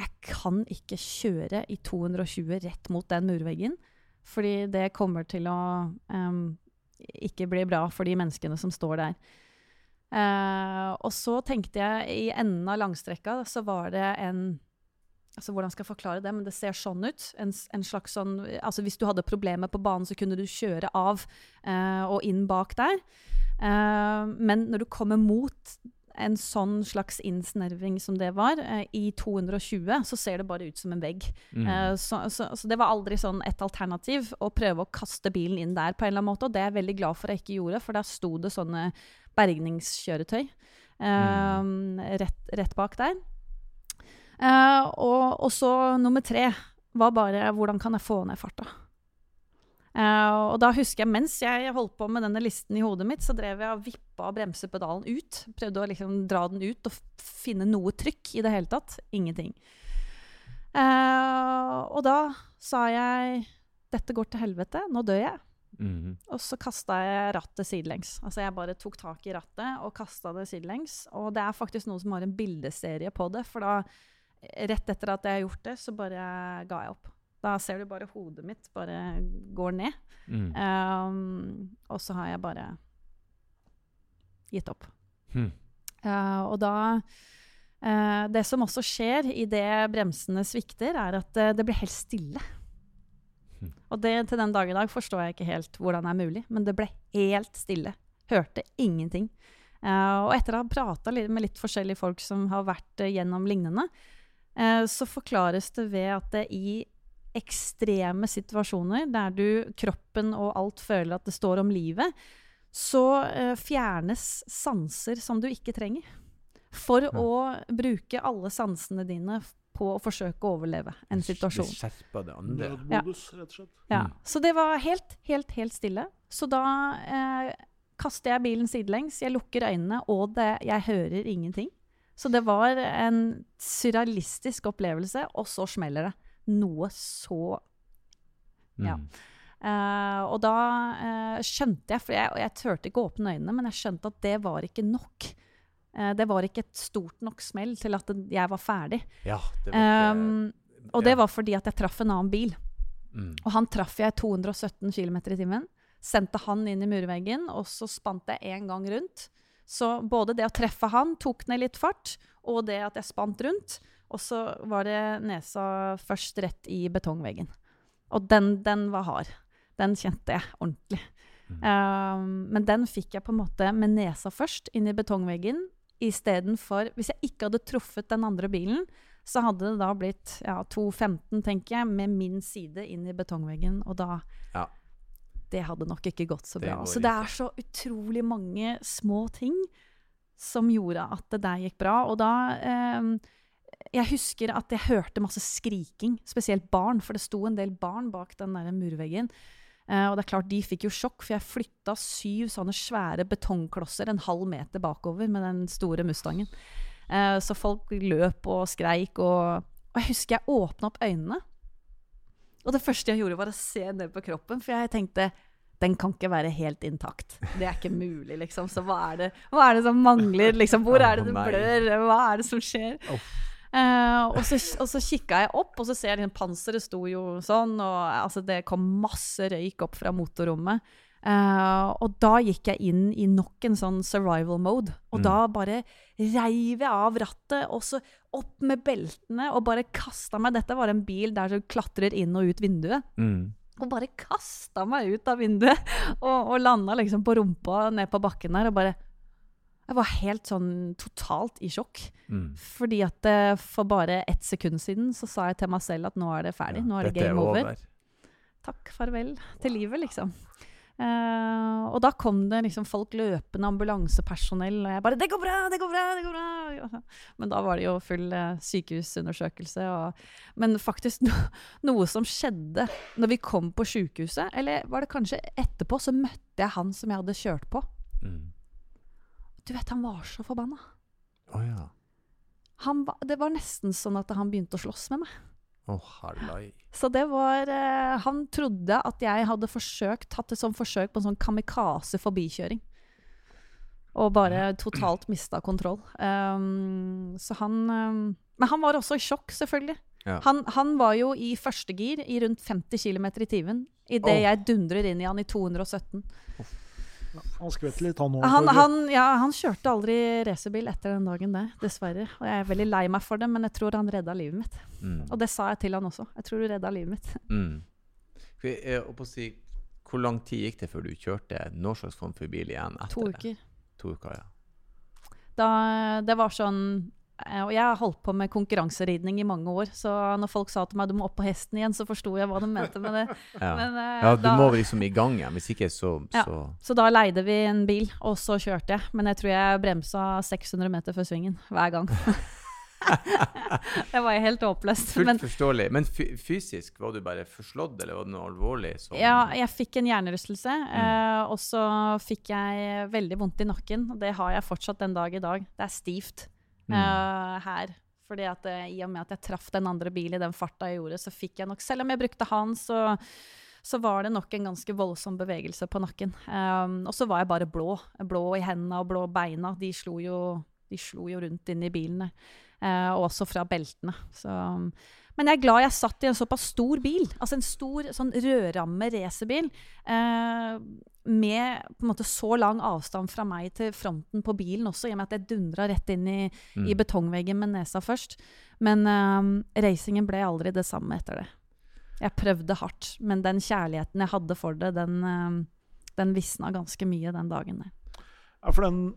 Jeg kan ikke kjøre i 220 rett mot den murveggen, fordi det kommer til å um, ikke bli bra for de menneskene som står der. Eh, og så tenkte jeg i enden av langstrekka så var det en altså Hvordan skal jeg forklare det? Men det ser sånn ut. En, en slags sånn, altså Hvis du hadde problemer på banen, så kunne du kjøre av eh, og inn bak der. Eh, men når du kommer mot en sånn slags innsnerving som det var, eh, i 220, så ser det bare ut som en vegg. Mm. Eh, så, så, så det var aldri sånn et alternativ å prøve å kaste bilen inn der på en eller annen måte, og det er jeg veldig glad for jeg ikke gjorde, for der sto det sånne bergningskjøretøy eh, rett, rett bak der. Eh, og, og så nummer tre var bare hvordan kan jeg få ned farta? Eh, og da husker jeg mens jeg holdt på med denne listen i hodet mitt, så drev jeg og vippa bremsepedalen ut. Prøvde å liksom dra den ut og finne noe trykk i det hele tatt. Ingenting. Uh, og da sa jeg dette går til helvete, nå dør jeg. Mhm. Og så kasta jeg rattet sidelengs. Altså jeg bare tok tak i rattet og kasta det sidelengs. Og det er faktisk noen som har en bildeserie på det, for da, rett etter at jeg har gjort det, så bare ga jeg opp. Da ser du bare hodet mitt bare går ned. Mm. Um, og så har jeg bare gitt opp. Mm. Uh, og da uh, Det som også skjer idet bremsene svikter, er at uh, det blir helt stille. Mm. Og det til den dag i dag forstår jeg ikke helt hvordan det er mulig, men det ble helt stille. Hørte ingenting. Og etter å ha prata med litt forskjellige folk som har vært gjennom lignende, så forklares det ved at det i ekstreme situasjoner der du, kroppen og alt føler at det står om livet, så eh, fjernes sanser som du ikke trenger. For Ja. å bruke alle sansene dine på å forsøke å overleve en situasjon. Det skjerper det andre. Nødmodus, rett og slett. Ja. Mm. Så det var helt, helt, helt stille. Så da eh, kaster jeg bilen sidelengs, jeg lukker øynene, og det, jeg hører ingenting. Så det var en surrealistisk opplevelse, og så smeller det. Noe så Ja. Mm. Uh, og da uh, skjønte jeg, for jeg, jeg turte ikke å åpne øynene, men jeg skjønte at det var ikke nok. Uh, det var ikke et stort nok smell til at det- jeg var ferdig. Ja, det var ikke Um, og det ja. var fordi at jeg traff en annen bil. mm. Og han traff jeg 217 km i timen. Sendte han inn i murveggen, og så spant jeg én gang rundt. Så både det å treffe han tok ned litt fart, og det at jeg spant rundt. Og så var det nesa først rett i betongveggen. Og den, den var hard. Den kjente jeg ordentlig. Mm. Um, men den fikk jeg på en måte med nesa først inn i betongveggen. Istedenfor Hvis jeg ikke hadde truffet den andre bilen, så hadde det da blitt ja, 2,15, tenker jeg, med min side inn i betongveggen. Og da Ja. Det hadde nok ikke gått så bra. Det Så det er så utrolig mange små ting som gjorde at det der gikk bra. Og da eh, Jeg husker at jeg hørte masse skriking, spesielt barn, for det sto en del barn bak den der murveggen. Uh, og det er klart, de fikk jo sjokk, for jeg flytta syv sånne svære betongklosser en halv meter bakover med den store Mustangen. Uh, så folk løp og skreik, og, og jeg husker jeg åpna opp øynene. Og det første jeg gjorde, var å se ned på kroppen, for jeg tenkte den kan ikke være helt intakt. Det er ikke mulig, liksom. Så hva er det, hva er det som mangler? Liksom? Hvor er det det blør? Hva er det som skjer? Eh, og, så, og så kikka jeg opp, og så ser jeg liksom, panseret sto jo sånn, og altså, det kom masse røyk opp fra motorrommet. Eh, og da gikk jeg inn i nok en sånn survival mode. Og Mm. da bare reiv jeg av rattet, og så opp med beltene, og bare kasta meg Dette var en bil der du klatrer inn og ut vinduet. Mm. Og bare kasta meg ut av vinduet og, og landa liksom på rumpa ned på bakken der og bare Jeg var helt sånn totalt i sjokk. Mm. Fordi at eh, for bare ett sekund siden så sa jeg til meg selv at nå er det ferdig. Ja, nå er det game over. over. Takk, farvel til livet, liksom. Uh, og da kom det liksom folk løpende, ambulansepersonell, og jeg bare 'Det går bra! Det går bra!' det går bra. Men da var det jo full uh, sykehusundersøkelse. Og, men faktisk no, noe som skjedde når vi kom på sykehuset, eller var det kanskje etterpå, så møtte jeg han som jeg hadde kjørt på. Mm. Du vet, han var så forbanna. Oh, ja. Han var, det var nesten sånn at han begynte å slåss med meg. Oh. Så det var eh, Han trodde at jeg hadde forsøkt, hatt et sånt forsøk på en sånn kamikaze forbikjøring. Og bare totalt mista kontroll. Um, så han um, Men han var også i sjokk, selvfølgelig. Ja. Han, han var jo i første gir i rundt 50 km i timen idet oh. jeg dundrer inn i han i 217. Ja, han skvetter litt, han òg. Han, han, ja, han kjørte aldri racerbil etter den dagen det, dessverre. Og jeg er veldig lei meg for det, men jeg tror han redda livet mitt. Mm. Og det sa jeg til han også. Jeg tror du redda livet mitt. Mm. Jeg- si, hvor lang tid gikk det før du kjørte noen slags form for bil igjen? Etter To det? To uker, ja. Da, det var sånn Og jeg har holdt på med konkurranseridning i mange år, så når folk sa til meg du må opp på hesten igjen, så forsto jeg hva de mente med det. Ja, Men, uh, ja du da, må liksom i gang igjen. Hvis ikke, så, Ja. så Så da leide vi en bil, og så kjørte jeg. Men jeg tror jeg bremsa 600 meter før svingen hver gang. det var jeg helt håpløst. Fullt Men forståelig. Men fysisk, var du bare forslått, eller var det noe alvorlig? Som, ja, jeg fikk en hjernerystelse, Mm. eh, og så fikk jeg veldig vondt i nakken. Det har jeg fortsatt den dag i dag. Det er stivt Mm. uh, her. Fordi at eh, I og med at jeg traff den andre bilen i den farta jeg gjorde, så fikk jeg nok Selv om jeg brukte han, så, så var det nok en ganske voldsom bevegelse på nakken. Um, og så var jeg bare blå. Blå i hendene og blå beina. De slo jo, de slo jo rundt inn i bilene. Og også fra beltene. Så, men jeg er glad jeg satt i en såpass stor bil. Altså en stor sånn rødramme racerbil. Eh, med på en måte så lang avstand fra meg til fronten på bilen også, i og med at jeg dundra rett inn i, Mm. i betongveggen med nesa først. Men um, racingen ble aldri det samme etter det. Jeg prøvde hardt, men den kjærligheten jeg hadde for det, den, um, den visna ganske mye den dagen. Ja, for, den,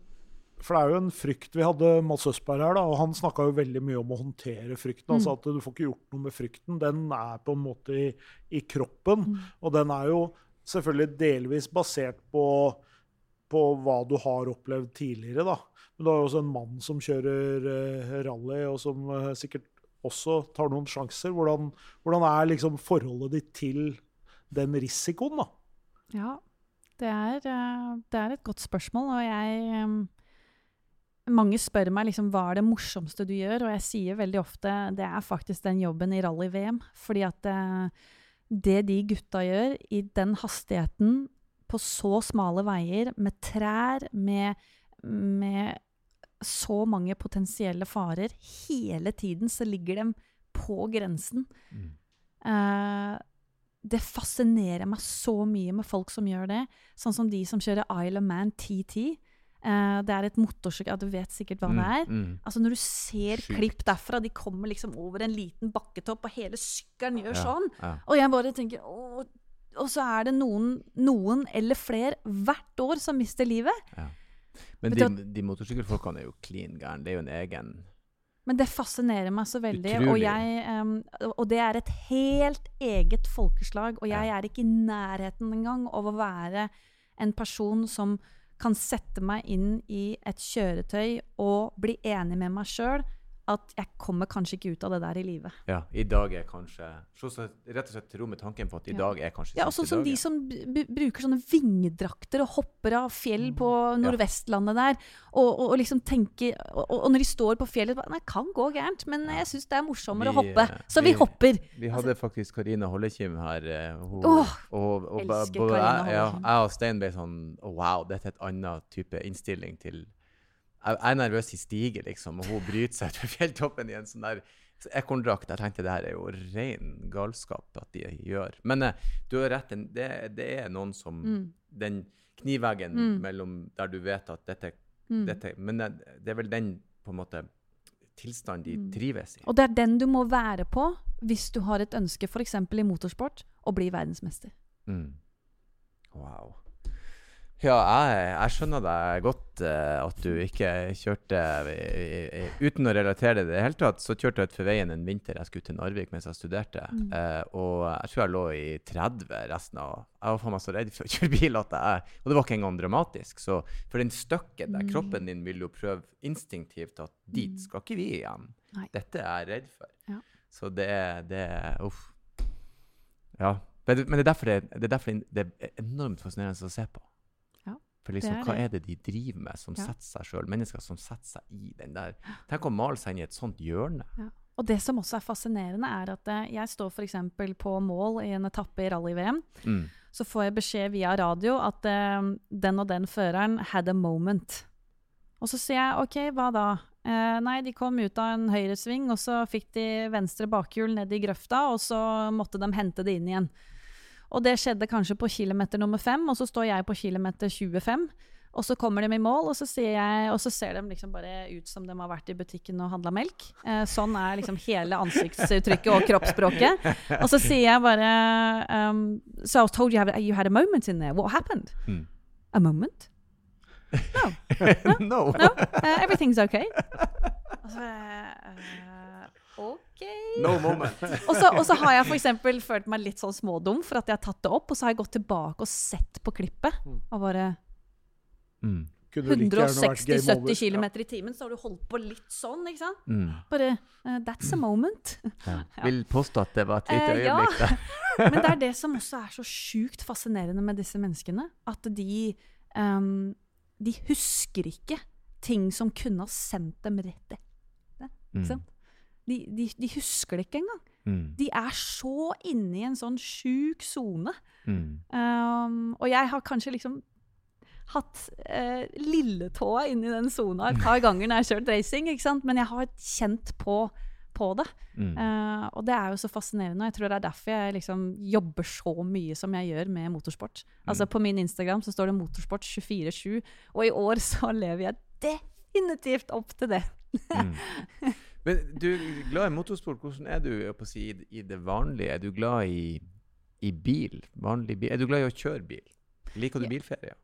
for det er jo en frykt Vi hadde Mads Østberg her, da, og han snakka jo veldig mye om å håndtere frykten. Mm. Altså at du får ikke gjort noe med frykten. Den er på en måte i, i kroppen. Mm. Og den er jo selvfølgelig delvis basert på, på hva du har opplevd tidligere, da. Men du har jo også en mann som kjører uh, rally, og som uh, sikkert også tar noen sjanser. Hvordan, hvordan er liksom forholdet ditt til den risikoen, da? Ja, det er, eh, det er et godt spørsmål, og jeg um, Mange spør meg liksom hva er det morsomste du gjør, og jeg sier veldig ofte det er faktisk den jobben i rally-VM. Fordi at eh, det de gutta gjør i den hastigheten på så smale veier, med trær, med, med så mange potensielle farer Hele tiden så ligger de på grensen. Mm. Uh, det fascinerer meg så mye med folk som gjør det. Sånn som de som kjører Isle of Man TT. Eh, det er et motorsykkel ja, Du vet sikkert hva det er. Mm, mm. Altså Når du ser Sykt. klipp derfra, de kommer liksom over en liten bakketopp, og hele sykkelen gjør Ja, sånn. Ja. Og jeg bare tenker Åh. Og så er det noen, noen eller flere hvert år som mister livet. Men de, de motorsykkelfolkene er jo klin gærne. Det er jo en egen Men det fascinerer meg så veldig. Og, jeg, um, og det er et helt eget folkeslag. Og jeg er ikke i nærheten engang av å være en person som kan sette meg inn i et kjøretøy og bli enig med meg sjøl at jeg kommer kanskje ikke ut av det der i livet. Ja, i dag er kanskje rett og slett til ro med tanken på at i Ja. dag er kanskje Ja, og sånn siste som de dagen. som bruker sånne vingedrakter og hopper av fjell på Mm. Nordvestlandet der, og, og, og liksom tenker og, og når de står på fjellet bare, Nei, kan gå gærent, men jeg syns det er morsommere Vi, å hoppe. eh, Så vi, vi- hopper. Vi hadde faktisk Karina Hollekim her. eh, Hun, Åh, og, elsker Karina jeg, ja, Hollekim. jeg og Stein ble sånn Wow, dette er et annet type innstilling til Jeg er nervøs i stige, liksom, og hun bryter seg ut fra fjelltoppen i en sånn der ekorndrakt. Jeg tenkte det her er jo ren galskap at de gjør. Men eh, du har rett, det, det er noen som Mm. Den knivveggen Mm. mellom der du vet at dette, Mm. dette Men det, det er vel den på en måte tilstanden de Mm. trives i. Og det er den du må være på hvis du har et ønske, f.eks. i motorsport, å bli verdensmester. Mm. Wow. Ja, jeg, jeg skjønner deg godt uh, at du ikke kjørte eh, Uten å relatere det i det hele tatt, så kjørte jeg utfor veien en vinter jeg skulle til Narvik mens jeg studerte. Mm. Uh, og jeg tror jeg lå i 30 resten av Jeg var faen meg så redd for å kjøre bil at jeg Og det var ikke engang dramatisk. Så for den støkken der, Mm. kroppen din vil jo prøve instinktivt at dit Mm. skal ikke vi igjen. Nei. Dette er jeg redd for. Ja. Så det er Uff. Ja. Men men det er derfor det, det, er derfor det er enormt fascinerende å se på. Ja, For liksom, det er hva er det de driver med, som Ja. setter seg sjøl? Mennesker som setter seg i den der Tenk å male seg inn i et sånt hjørne. Og det som også er fascinerende, er at eh, jeg står f.eks. på mål i en etappe i rally-VM. Mm. Så får jeg beskjed via radio at uh, den og den føreren had a moment. Og så sier jeg OK, hva da? Uh, nei, de kom ut av en høyresving, og så fikk de venstre bakhjul ned i grøfta, og så måtte de hente det inn igjen. Og det skjedde kanskje på kilometer nummer fem, og så står jeg på kilometer 25. Og så kommer de i mål, og så, jeg, og så ser de liksom bare ut som de har vært i butikken og handla melk. Eh, sånn er liksom hele ansiktsuttrykket og kroppsspråket. Og så sier jeg bare um, So I was told you have, you had a moment in there. What happened? Mm. A moment? No. no. No. Uh, everything's okay. Og så uh, No moment. Og så, og så har jeg for eksempel følt meg litt sånn smådum for at jeg har tatt det opp, og så har jeg gått tilbake og sett på klippet. Og bare Mm. Kunne like gjerne vært game 160-70 over. km i timen, så har du holdt på litt sånn, ikke sant? Mm. Bare uh, That's a moment. Ja. Vil påstå at det var et lite Eh, ja. øyeblikk. Men det er det som også er så sjukt fascinerende med disse menneskene. At de um, De husker ikke ting som kunne ha sendt dem rett etter. Mm. Ikke sant? De, de, de husker det ikke engang. Mm. De er så inne i en sånn sjuk sone. Mm. Um, og jeg har kanskje liksom hatt eh, lilletåa inni den sona et par ganger når jeg har kjørt racing, ikke sant? men jeg har kjent på, på det. Mm. Uh, og det er jo så fascinerende, og jeg tror det er derfor jeg liksom jobber så mye som jeg gjør med motorsport. Altså Mm. På min Instagram så står det motorsport 24-7, og i år så lever jeg definitivt opp til det. Men du er glad i motorsport. Hvordan er du på si, i, det vanlige? Er du glad i, i bil? Vanlig bil? Er du glad i å kjøre bil? Liker du Ja. bilferie?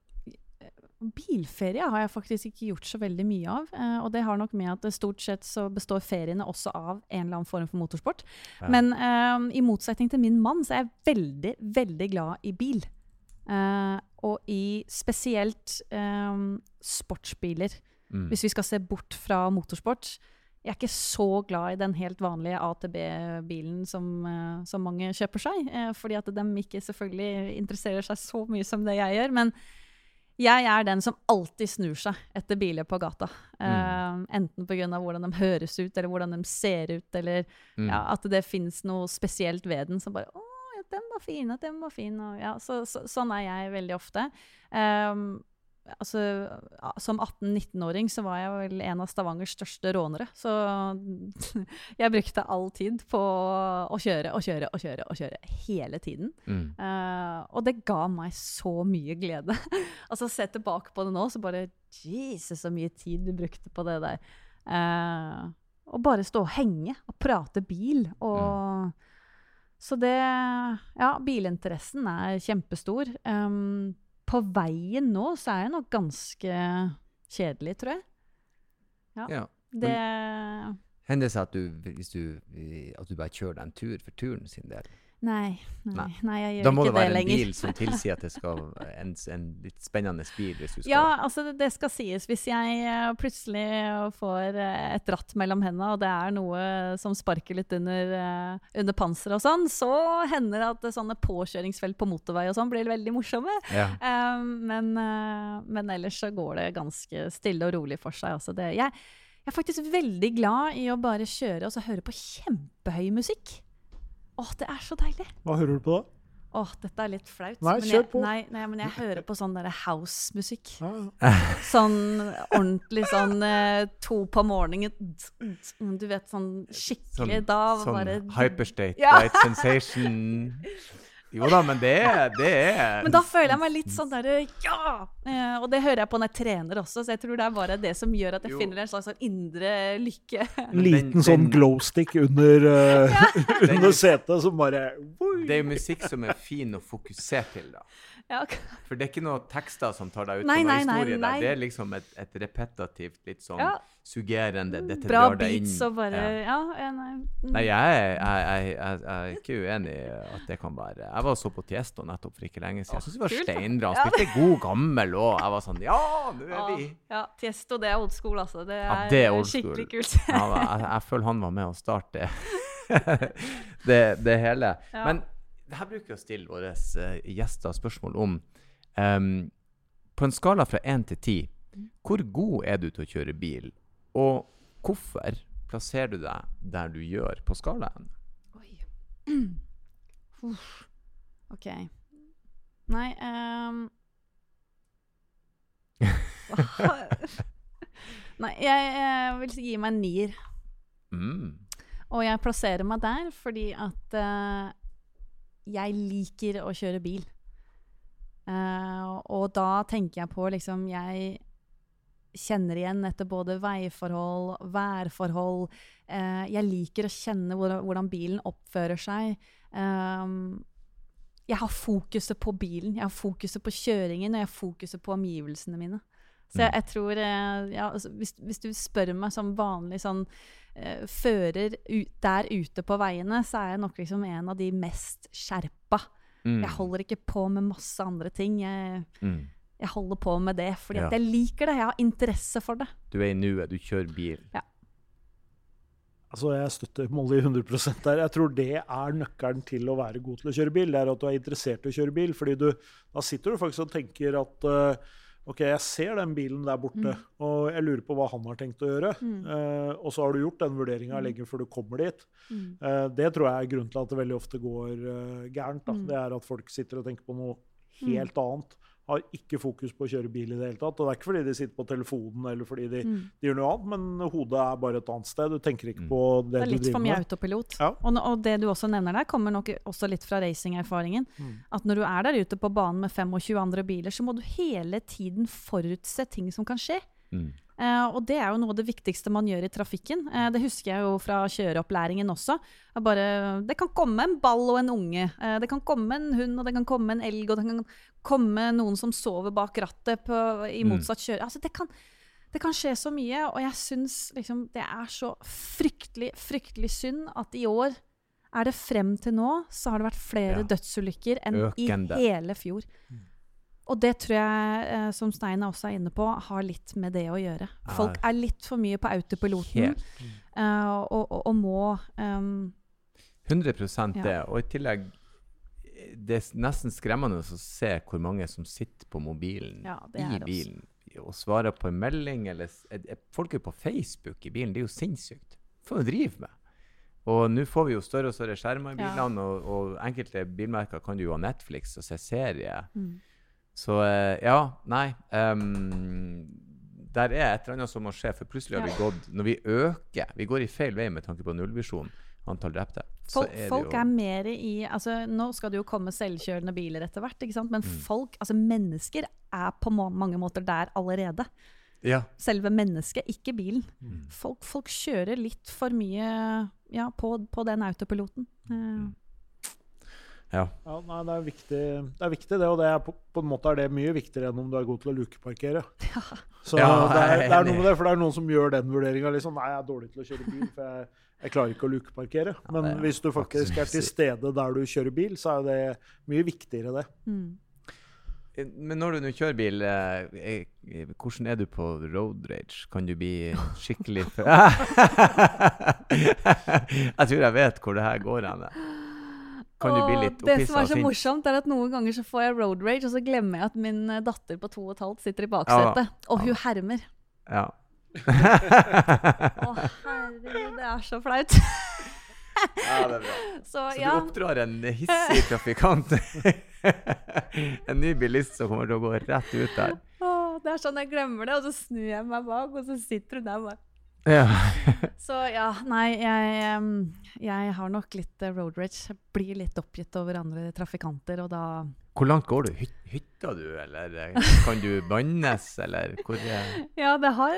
Bilferie har jeg faktisk ikke gjort så veldig mye av. eh, og det har nok med at stort sett så består feriene også av en eller annen form for motorsport. Ja. Men eh, i motsetning til min mann, så er jeg veldig, veldig glad i bil. Eh, og i spesielt eh, sportsbiler. Mm. Hvis vi skal se bort fra motorsport. Jeg er ikke så glad i den helt vanlige ATB-bilen som, eh, som mange kjøper seg. eh, fordi at de ikke selvfølgelig interesserer seg så mye som det jeg gjør. Men jeg er den som alltid snur seg etter biler på gata. Eh, enten pga. hvordan de høres ut, eller hvordan de ser ut, eller Mm. ja, at det fins noe spesielt ved den som bare Å, den var fin, den var fin. Og, ja, så, så, sånn er jeg veldig ofte. Um, altså, som 18-19-åring så var jeg vel en av Stavangers største rånere. Så jeg brukte all tid på å kjøre og kjøre og kjøre og kjøre hele tiden. Mm. Uh, og det ga meg så mye glede. altså Se tilbake på det nå, så bare Jesus, så mye tid du brukte på det der. Uh, og bare stå og henge og prate bil. Og Så det Ja, bilinteressen er kjempestor. Um, på veien nå så er jeg nok ganske kjedelig, tror jeg. Ja. Det Hender det seg at du, hvis du, at du bare kjører deg en tur for turen sin del? Nei, nei, Nei. jeg gjør Da må det være en lenger. bil som tilsier at det skal en, en litt spennende bil hvis du skal Ja, altså det, det skal sies. Hvis jeg eh, plutselig får eh, et ratt mellom hendene, og det er noe som sparker litt under, eh, under panseret og sånn, så hender det at sånne påkjøringsfelt på motorvei og sånn blir veldig morsomme. Ja. Um, men, eh, men ellers så går det ganske stille og rolig for seg. Altså det, jeg, jeg er faktisk veldig glad i å bare kjøre og så høre på kjempehøy musikk. Åh, det er så deilig. Hva hører du på da? Åh, dette er litt flaut. Nei, kjør på. Nei, nei, men jeg hører på sånn derre house-musikk. Ja, ja. Sånn ordentlig sånn eh, to på morgenen. Du vet, sånn skikkelig Sånn, da sånn bare hyperstate, Ja. right sensation Jo da, men det det er Men da føler jeg meg litt sånn derre Ja! Eh, og det hører jeg på når jeg trener også, så jeg tror det er bare det som gjør at jeg Jo. finner en slags sånn indre lykke. En liten den- sånn glowstick under, uh, under setet som bare Det er jo musikk som er fin å fokusere til, da. Ja, For det er ikke noen tekster som tar deg ut Nei, på noen nei, nei, historie nei. der. Det er liksom et, et repetativt, litt sånn Ja. suggerende Dette Bra drar deg inn. beats og bare Ja. Ja, ja nei. mm. Nei, jeg, jeg, jeg, jeg, jeg er ikke uenig i at det kan være Jeg var så på Tiesto nettopp for ikke lenge siden. Jeg syns det var steinbra. Han spilte god, gammel òg. Jeg var sånn Ja, nå er vi ja, Tiesto, det er old school, altså. Det er, Ja, det er skikkelig kult. Ja, jeg, jeg føler han var med å starte det, det hele. Ja. Men her bruker vi å stille våre eh, gjester spørsmål om um, På en skala fra én til ti, hvor god er du til å kjøre bil? Og hvorfor plasserer du deg der du gjør på skalaen? Oi. Uff. OK. Nei um... Nei, jeg, jeg, vil gi meg en nier. Mm. Og jeg plasserer meg der fordi at uh, jeg liker å kjøre bil. Uh, og da tenker jeg på liksom Jeg kjenner igjen etter både veiforhold, værforhold. Eh, jeg liker å kjenne hvordan, hvordan bilen oppfører seg. Um, jeg har fokuset på bilen, jeg har fokuset på kjøringen, og jeg har fokuset på omgivelsene mine. Så jeg, jeg tror eh, ja, altså, hvis, hvis du spør meg som vanlig sånn uh, fører ut, der ute på veiene, så er jeg nok liksom en av de mest skjerpa. Mm. Jeg holder ikke på med masse andre ting. Jeg, Mm. jeg holder på med det fordi Ja. jeg liker det. Jeg har interesse for det. Du er i nuet, du kjører bil. Altså, Jeg støtter Molly 100% der. Jeg tror det er nøkkelen til å være god til å kjøre bil. Det er at du er interessert i å kjøre bil. fordi du, Da sitter du faktisk og tenker at uh, OK, jeg ser den bilen der borte, og jeg lurer på hva han har tenkt å gjøre. Mm. Uh, og så har du gjort den vurderinga lenge før du kommer dit. Mm. Uh, det tror jeg er grunnen til at det veldig ofte går gærent. Mm. Det er at folk sitter og tenker på noe helt annet. Har ikke fokus på å kjøre bil i det hele tatt. Og det er ikke fordi de sitter på telefonen eller fordi de, Mm. de gjør noe annet, men hodet er bare et annet sted. Du tenker ikke Mm. på det, du driver med. Det er litt for mye autopilot. Ja. Og, og det du også nevner der, kommer nok også litt fra racingerfaringen. Mm. At når du er der ute på banen med 25 andre biler, så må du hele tiden forutse ting som kan skje. Mm. Eh, og det er jo noe av det viktigste man gjør i trafikken. Eh, det husker jeg jo fra kjøreopplæringen også. Bare, det kan komme en ball og en unge. Eh, det kan komme en hund, og det kan komme en elg, og det kan komme noen som sover bak rattet på, i Mm. motsatt kjøre. Altså, det kan, det kan skje så mye, og jeg syns liksom det er så fryktelig, fryktelig synd at i år er det frem til nå, så har det vært flere Ja. dødsulykker enn Økende. i hele fjor. Og det tror jeg, eh, som Stein også er inne på, har litt med det å gjøre. Folk er litt for mye på autopiloten eh, og, og, og må um, 100 Ja. det. Og i tillegg Det er nesten skremmende å se hvor mange som sitter på mobilen Ja, i bilen og svarer på en melding. Eller, er- er- folk er på Facebook i bilen. Det er jo sinnssykt. Hva faen driver med? Og nå får vi jo større og større skjermer i Ja. bilene, og, og enkelte bilmerker kan du jo ha Netflix og se serie. Mm. Så eh, ja, nei um, Der er et eller annet som må skje, for plutselig har vi gått Når vi øker Vi går i feil vei med tanke på nullvisjon, antall drepte. Folk, er folk er mer i altså, Nå skal det jo komme selvkjørende biler etter hvert, men Mm. folk, altså mennesker, er på mange måter der allerede. Ja. Selve mennesket, ikke bilen. Mm. Folk, folk kjører litt for mye ja, på, på den autopiloten. Mm. Eh, ja. Ja, nei, det er viktig, det, er viktig det, og det er på, på en måte er det mye viktigere enn om du er god til å lukeparkere. Så Ja, det, er, det er noe med det, for det er noen som gjør den vurderinga. Liksom, nei, jeg er dårlig til å kjøre bil, for jeg, jeg klarer ikke å lukeparkere. Men ja, er hvis du faktisk er til stede der du kjører bil, så er det mye viktigere, det. mm. Men når du nå kjører bil, eh, eh, hvordan er du på road rage? Kan du bli skikkelig Jeg tror jeg vet hvor det her går hen. Kan du bli Og litt Det som er så morsomt, er at noen ganger så får jeg road rage, og så glemmer jeg at min eh, datter på to og et halvt sitter i baksetet, og hun hermer. Ja. Å, herregud, det er så flaut. ja, det er bra. Så Så ja. du oppdrar en hissig trafikant? en ny bilist som kommer til å gå rett ut der? Åh, det er sånn jeg glemmer det, og så snur jeg meg bak, og så sitter hun der bare. Ja. Så ja, nei, jeg, jeg har nok litt eh, road rage. Jeg blir litt oppgitt over andre trafikanter, og da Hvor langt går du? Hyt, hytta du, eller eh, kan du bannes, eller hvor eh? Ja, det har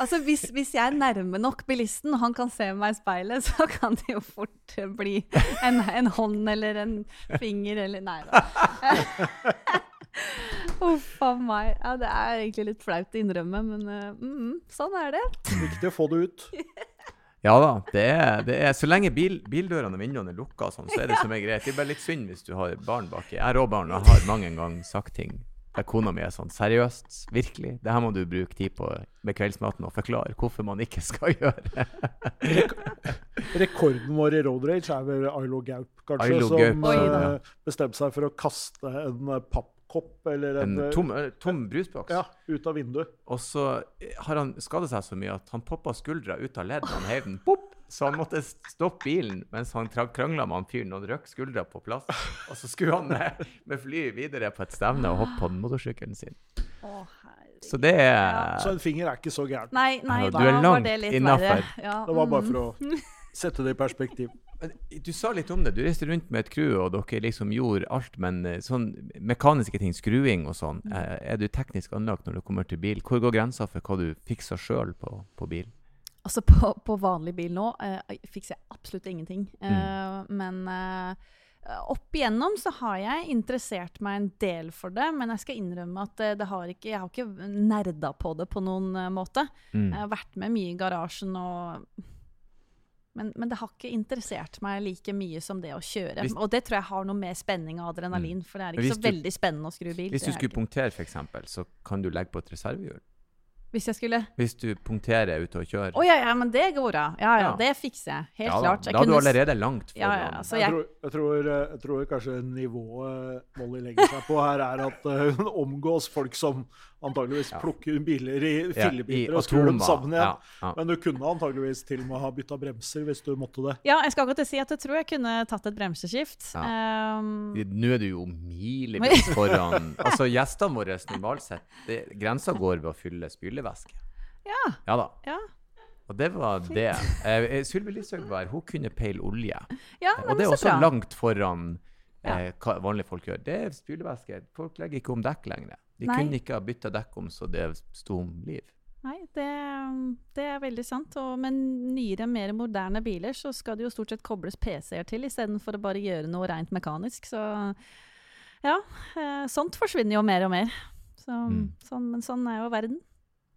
Altså, hvis, hvis jeg er nærme nok bilisten, og han kan se meg i speilet, så kan det jo fort bli en, en hånd eller en finger eller Nei da. Uff a meg. Ja, det er egentlig litt flaut å innrømme, men uh, mm, sånn er det. Viktig å få det ut. Ja da. det er, det er Så lenge bil, bildørene og vinduene er lukka, sånn, så er det som er greit. Det er bare litt synd hvis du har barn baki. Jeg har òg barn og har mange ganger sagt ting der kona mi er sånn Seriøst? Virkelig? Det her må du bruke tid på med kveldsmaten og forklare hvorfor man ikke skal gjøre. Rekorden vår i road rage er vel Ailo Gaup, kanskje, Ailo som Gaup, ja. bestemte seg for å kaste en eh, pappkopp eller en, En tom, eh, tom brusboks. ja, ut av vinduet. Og så har han skada seg så mye at han poppa skuldra ut av ledd. Han heiv den pop, så han måtte stoppe bilen mens han krangla med han fyren og røk skuldra på plass. Og så skulle han med, med fly videre på et stevne og hoppe på motorsykkelen sin. Oh. Så det er Så en finger er ikke så gærent. Nei, nei, du da er var langt det litt verre. Ja, Det var bare mm. for å sette det i perspektiv. Du sa litt om det. Du reiste rundt med et crew, og dere liksom gjorde alt. Men eh, sånn mekaniske ting, skruing og sånn, eh, er du teknisk anlagt når du kommer til bil? Hvor går grensa for hva du fikser sjøl på, på bil? Altså på, på vanlig bil nå eh, fikser jeg absolutt ingenting. Mm. Eh, men eh, opp igjennom så har jeg interessert meg en del for det. Men jeg skal innrømme at eh, det har ikke, jeg har ikke nerda på det på noen måte. Mm. Jeg har vært med mye i garasjen og men, men det har ikke interessert meg like mye som det å kjøre. Hvis- og det tror jeg har noe med spenning og adrenalin, for det er ikke så du- veldig spennende å skru bil. Hvis du skulle punktere, f.eks., så kan du legge på et reservehjul. Hvis jeg skulle Hvis du punkterer ute og kjører. Å ja, ja, men det går bra. Ja, ja, Ja. det fikser jeg. Helt Ja da, klart. Jeg da er du kunne s- allerede langt foran. Ja, ja, altså, Jeg, jeg, tror, jeg, tror, eh, jeg tror kanskje nivået Molly legger seg på her, er at eh, hun omgås folk som antageligvis Ja. plukker biler i fillebiter i og skrur dem sammen igjen. Ja, ja. Men du kunne antageligvis til og med ha bytta bremser hvis du måtte det. ja, jeg skal akkurat si at jeg tror jeg kunne tatt et bremseskift. Um, Nå er du jo milevis foran Altså, gjestene våre normalt sett det, Grensa går ved å fylle spylevæske. ja, Ja da. ja. Og det var det. Eh, Sylvi Listhaug var her. Hun kunne peile olje. ja Eh, og det er også bra. langt foran eh, hva vanlige folk gjør. Det er spylevæske. Folk legger ikke om dekk lenger. De Nei. kunne ikke ha bytta dekk om så det sto om liv. Nei, det, det er veldig sant. Og med nyere, mer moderne biler så skal det jo stort sett kobles PC-er til istedenfor å bare gjøre noe rent mekanisk. Så ja, eh, sånt forsvinner jo mer og mer. Så, Mm. sånn, men sånn er jo verden.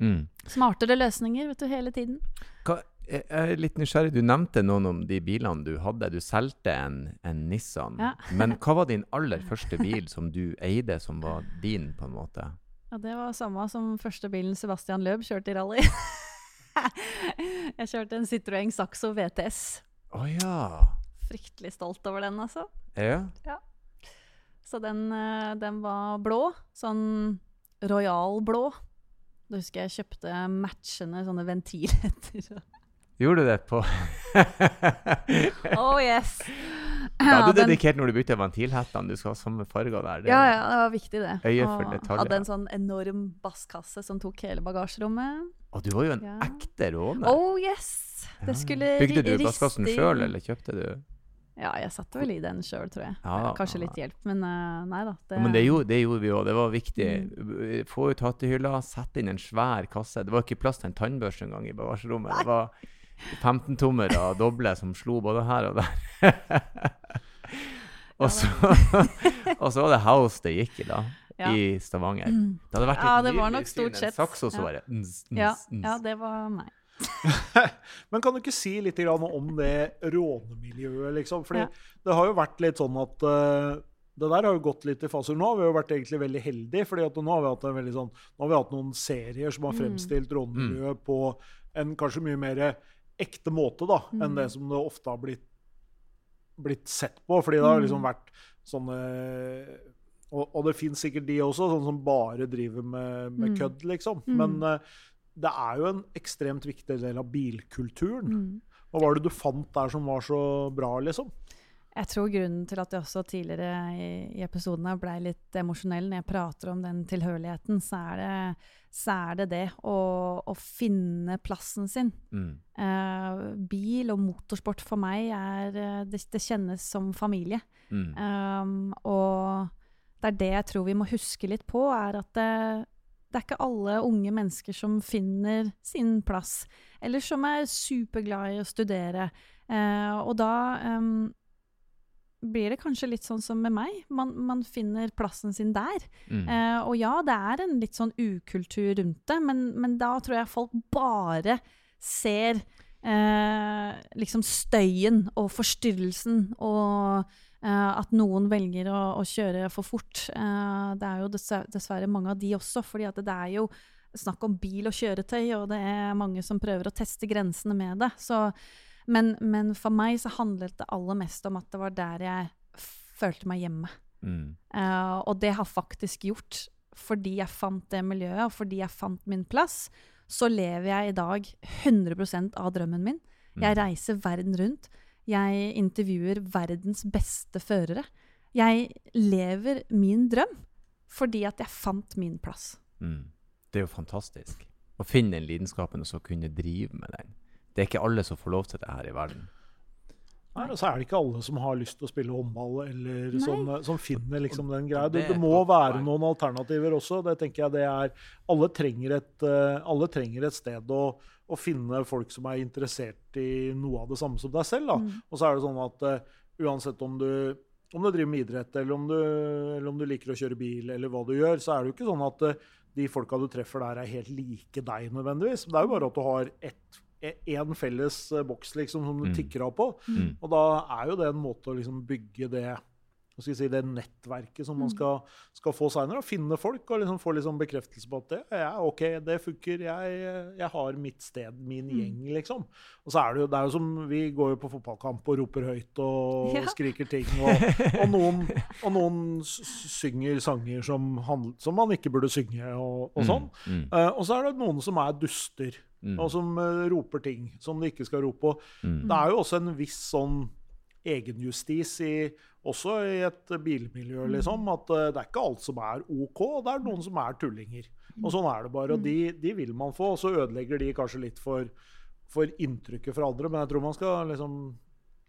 Mm. Smartere løsninger vet du, hele tiden. Hva, jeg er litt nysgjerrig. Du nevnte noen om de bilene du hadde. Du solgte en, en Nissan. Ja. Men hva var din aller første bil som du eide, som var din, på en måte? Ja, det var samme som første bilen Sebastian Løb kjørte i rally. jeg kjørte en Citroën Saxo VTS. Å ja. Fryktelig stolt over den, altså. Ja. ja. Så den, eh, den var blå. Sånn royal blå. Da husker jeg kjøpte matchende sånne ventiletter. Gjorde du det på oh yes! Da hadde du dedikert når du bytte ventilhettene. Du skal ha samme farger der. Det- Ja, ja, det var viktig, det. Øye for detaljer. Hadde en sånn enorm basskasse som tok hele bagasjerommet. Og du var jo en Ja. ekte råner. Oh yes! Det Ja. skulle Bygde du basskassen sjøl, eller kjøpte du? Ja, jeg satte vel i den sjøl, tror jeg. Ja, Kanskje litt hjelp, men eh, nei da. Ja, men det gjorde, det gjorde vi òg. Det var viktig. Mm. Få ut hattehylla, sette inn en svær kasse. Det var ikke plass til en tannbørste engang i bagasjerommet. Det var 15-tommere doble som slo både her og der. og, så, og så var det house det gikk i, da. Ja. I Stavanger. Det hadde vært Ja, det var nok stort sett. Sakso, bare Ja, ja, det var meg. Men kan du ikke si litt om det rånemiljøet, liksom? Fordi Ja. det har jo vært litt sånn at eh, det der har jo gått litt i faser. Nå har vi jo vært egentlig veldig heldige, fordi at nå har vi hatt en sånn, nå har vi hatt noen serier som har Mm. fremstilt rånemiljøet på en kanskje mye mer ekte måte da, enn Mm. det som det ofte har blitt, blitt sett på. Fordi det har liksom Mm. vært sånne og, og det fins sikkert de også, sånne som bare driver med, med Mm. kødd, liksom. Mm. Men eh, det er jo en ekstremt viktig del av bilkulturen. Mm. Hva var det du fant der som var så bra, liksom? Jeg tror grunnen til at jeg også tidligere i, i episoden ble blei litt emosjonell når jeg prater om den tilhørigheten, så er det så er det, det å, å finne plassen sin. Mm. Eh, bil og motorsport for meg er eh, Det, det kjennes som familie. Mm. Um, og det er det jeg tror vi må huske litt på, er at det, det er ikke alle unge mennesker som finner sin plass, eller som er superglad i å studere. Eh, og da eh, blir det kanskje litt sånn som med meg. Man, man finner plassen sin der. Mm. Eh, og ja, det er en litt sånn ukultur rundt det, men, men da tror jeg folk bare ser eh, liksom støyen og forstyrrelsen og at noen velger å, å kjøre for fort. Eh, det er jo dessverre, mange av de også, fordi at det er jo snakk om bil og kjøretøy, og det er mange som prøver å teste grensene med det. Så men, men, for meg så handlet det aller mest om at det var der jeg følte meg hjemme. Mm. Uh, og det har faktisk gjort, fordi jeg fant det miljøet, og fordi jeg fant min plass, så lever jeg i dag 100% av drømmen min. Mm. Jeg reiser verden rundt. Jeg intervjuer verdens beste førere. Jeg lever min drøm fordi at jeg fant min plass. Mm. Det er jo fantastisk. Å finne den lidenskapen og så kunne drive med den. Det er ikke alle som får lov til det her i verden. Nei, og så er det ikke alle som har lyst til å spille håndball, eller som, som, finner liksom den greia. Det, det, må være noen alternativer også. Det tenker jeg det er Alle trenger et, uh, alle trenger et sted å, å, finne folk som er interessert i noe av det samme som deg selv. Da. Mm. Og så er det sånn at uh, uansett om du, om du driver med idrett, eller om, du, eller om, du, liker å kjøre bil, eller hva du gjør, så er det jo ikke sånn at uh, de folka du treffer der, er helt like deg nødvendigvis. Det er jo bare at du har ett én felles eh, boks liksom, som du mm. tikker av på. Mm. Og da er jo det en måte å liksom bygge det si, det nettverket som man mm. skal, skal få seinere. Finne folk og liksom få liksom bekreftelse på at det, ja, OK, det funker. Jeg, jeg, har mitt sted, min mm. gjeng, liksom. Og så er det jo, det er jo som Vi går jo på fotballkamp og roper høyt og, ja. skriker ting. Og, og, noen, og, noen, synger sanger som, handl, som, man ikke burde synge, og, og sånn. Mm. Uh, og så er det noen som er duster. Mm. Og som uh, roper ting som de ikke skal rope. Mm. Det er jo også en viss sånn egenjustis i, også i et bilmiljø, mm. liksom. At uh, det er ikke alt som er OK, det er noen som er tullinger. Og sånn er det bare. Og de, de vil man få, og så ødelegger de kanskje litt for, for inntrykket fra andre. Men jeg tror man skal liksom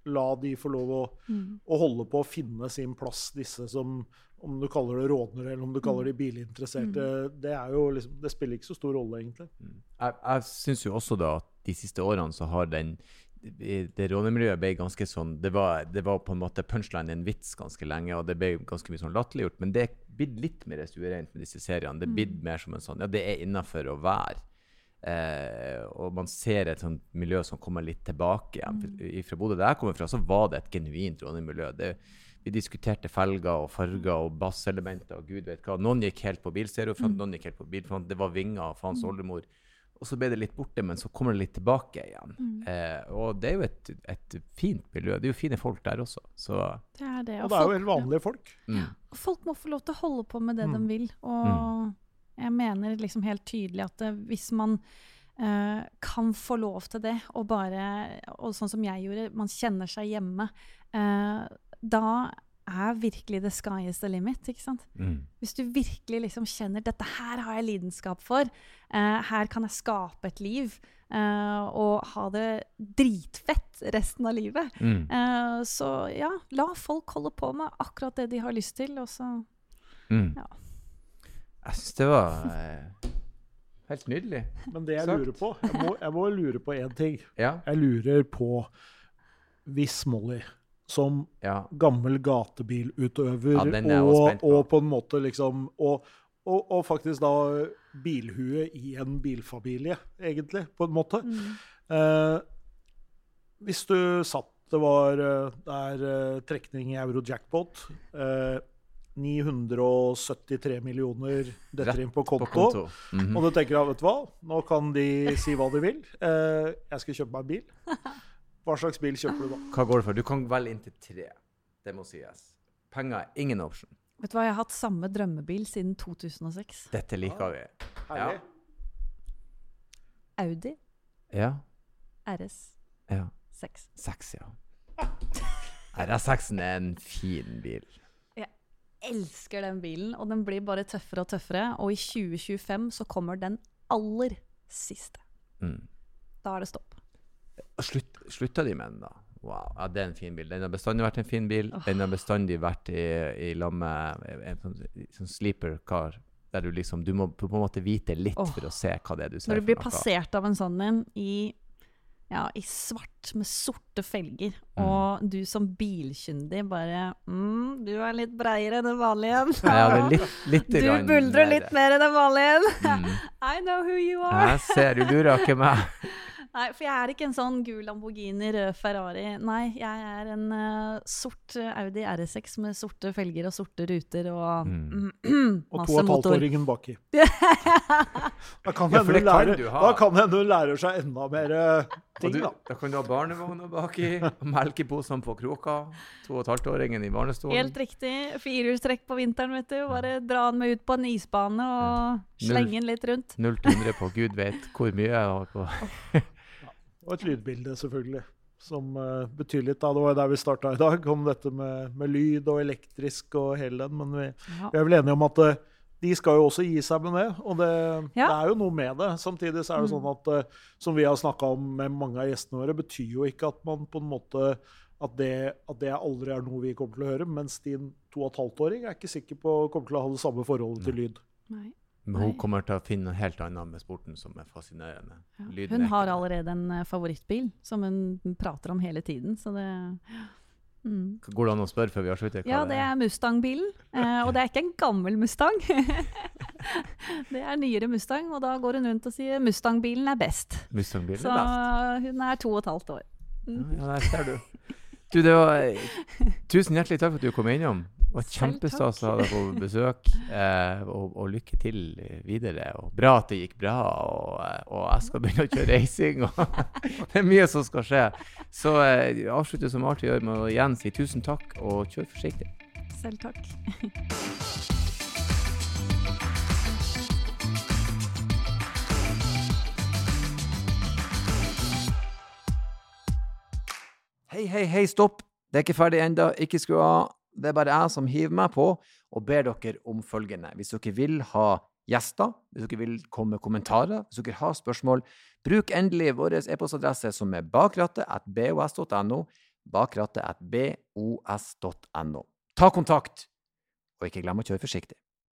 la de få lov å, mm. å, holde på å finne sin plass, disse som Om du kaller det rådnere eller om du kaller de bilinteresserte, mm. det, liksom, det, spiller ikke så stor rolle, egentlig. Mm. Jeg, jeg syns jo også da at de siste årene så har den det rånemiljøet ble ganske sånn det var, det var, på en måte punchline en vits ganske lenge, og det ble ganske mye sånn latterliggjort. Men det er blitt litt mer stuereint med disse seriene. Det er blitt mm. mer som en sånn Ja, det er innafor å være. Eh, og man ser et sånt miljø som kommer litt tilbake igjen. Mm. Fra Bodø der jeg kommer fra, så var det et genuint rånemiljø. Vi diskuterte felger og farger og basselementer og gud vet hva. Noen gikk helt på bilstereofront, mm. noen gikk helt på bilfront. Det var vinger og faens oldemor. Og så ble det litt borte, men så kommer det litt tilbake igjen. Mm. Eh, og det er jo et, et, fint miljø. Det er jo fine folk der også. Så. Det er det. Og, og det er jo helt vanlige folk. Ja. Mm. Og folk må få lov til å holde på med det mm. de vil. Og mm. jeg mener liksom helt tydelig at det, hvis man Uh, kan få lov til det, og bare Og sånn som jeg gjorde, man kjenner seg hjemme. Uh, da er virkelig the sky is the limit. ikke sant? Mm. Hvis du virkelig liksom kjenner dette her har jeg lidenskap for, eh, her kan jeg skape et liv eh, og ha det dritfett resten av livet, mm. eh, så ja, la folk holde på med akkurat det de har lyst til, og så mm. ja. Jeg syns det var helt nydelig. Men det jeg Sagt. lurer på Jeg må, jeg må lure på én ting. Ja. Jeg lurer på hvis Molly som ja. gammel gatebilutøver. Ja, og, på. og, på en måte liksom og, og, og, faktisk da bilhue i en bilfamilie, egentlig, på en måte. Mm. Eh, hvis du satt Det var eh, Det er eh, trekning i euro-jackpot. Eh, 973 millioner detter inn på konto. På konto. Mm -hmm. Og du tenker ja, vet du hva, nå kan de si hva de vil. Eh, jeg skal kjøpe meg en bil. Hva slags bil kjøper du da? Hva går det for? Du kan velge inntil tre. Det må sies. Penger er ingen option. Vet du hva, Jeg har hatt samme drømmebil siden 2006. Dette liker vi. Ja. Audi Ja. RS Ja. 6. 6, ja. RS6-en er en fin bil. Jeg elsker den bilen, og den blir bare tøffere og tøffere. Og i 2025 så kommer den aller siste. Mm. Da er det stopp. Slutt, slutta de med den, da? Wow, ja, det er en fin bil. Den har bestandig vært en fin bil. Den har bestandig vært i, i lag med en sånn, sånn sleeper car. Der du liksom Du må på en måte vite litt oh. for å se hva det er du ser Når du blir passert av en sånn en i, ja, i svart med sorte felger, Mm. og du som bilkyndig bare mm, 'Du er litt breiere enn den vanlige'. Ja, litt, litt Du buldrer litt mer enn den vanlige. Mm. I know who you are. Jeg ser, du lurer ikke meg. Nei, for jeg er ikke en sånn gul Lamborghini, rød Ferrari. Nei, jeg er en uh, sort eh, Audi RS6 med sorte felger og sorte ruter og Mm. Og to og et halvt-åringen baki. Da kan Ja, hende for hun lærer seg enda mer eh, ting, du, da. da kan du ha barnevogna baki, melkeposene på kroka, to og et halvt åringen i barnestolen. Helt riktig. Firehjulstrekk på vinteren, vet du. Bare dra den med ut på en isbane og Null. slenge den litt rundt. 0 til 100 på gud vet hvor mye. jeg har på. Og et lydbilde, selvfølgelig. Som uh, betyr litt. da, Det var der vi starta i dag, om dette med, med lyd og elektrisk og hele den. Men vi, Ja. vi er vel enige om at uh, de skal jo også gi seg med det. Og det, Ja. det er jo noe med det. Samtidig så er det Mm. sånn at, uh, som vi har snakka om med mange av gjestene våre, betyr jo ikke at man på en måte at det, at det aldri er noe vi kommer til å høre. Mens din to og et halvt åring er ikke sikker på kommer til å ha det samme forholdet til lyd. Nei. Men hun kommer til å finne noe helt annet med sporten som er fascinerende. Ja. Hun har allerede en eh, favorittbil som hun prater om hele tiden, så det mm. Går det an å spørre før vi har sluttet? Ja, det er Mustang-bilen. Eh, og det er ikke en gammel Mustang. det er nyere Mustang, og da går hun rundt og sier Mustang-bilen er best. Mustang-bilen Så er best. hun er to og et halvt år. Mm. Ja, der ser du. Du, det var Tusen hjertelig takk for at du kom innom. Det var kjempestas å ha deg på besøk. Eh, og, og lykke til videre. Og bra at det gikk bra. Og, eh, og jeg skal begynne å kjøre racing. Og det er mye som skal skje. Så eh, avslutter som alltid gjør med å igjen si tusen takk, og kjør forsiktig. Selv takk. Hei, hei, hei, stopp! Det er ikke ferdig ennå. Ikke skru av. Det er bare jeg som hiver meg på og ber dere om følgende. Hvis dere vil ha gjester, hvis dere vil komme med kommentarer, hvis dere har spørsmål, bruk endelig vår e-postadresse som er bakrattet.bos.no. Bakrattet.bos.no. Ta kontakt, og ikke glem å kjøre forsiktig.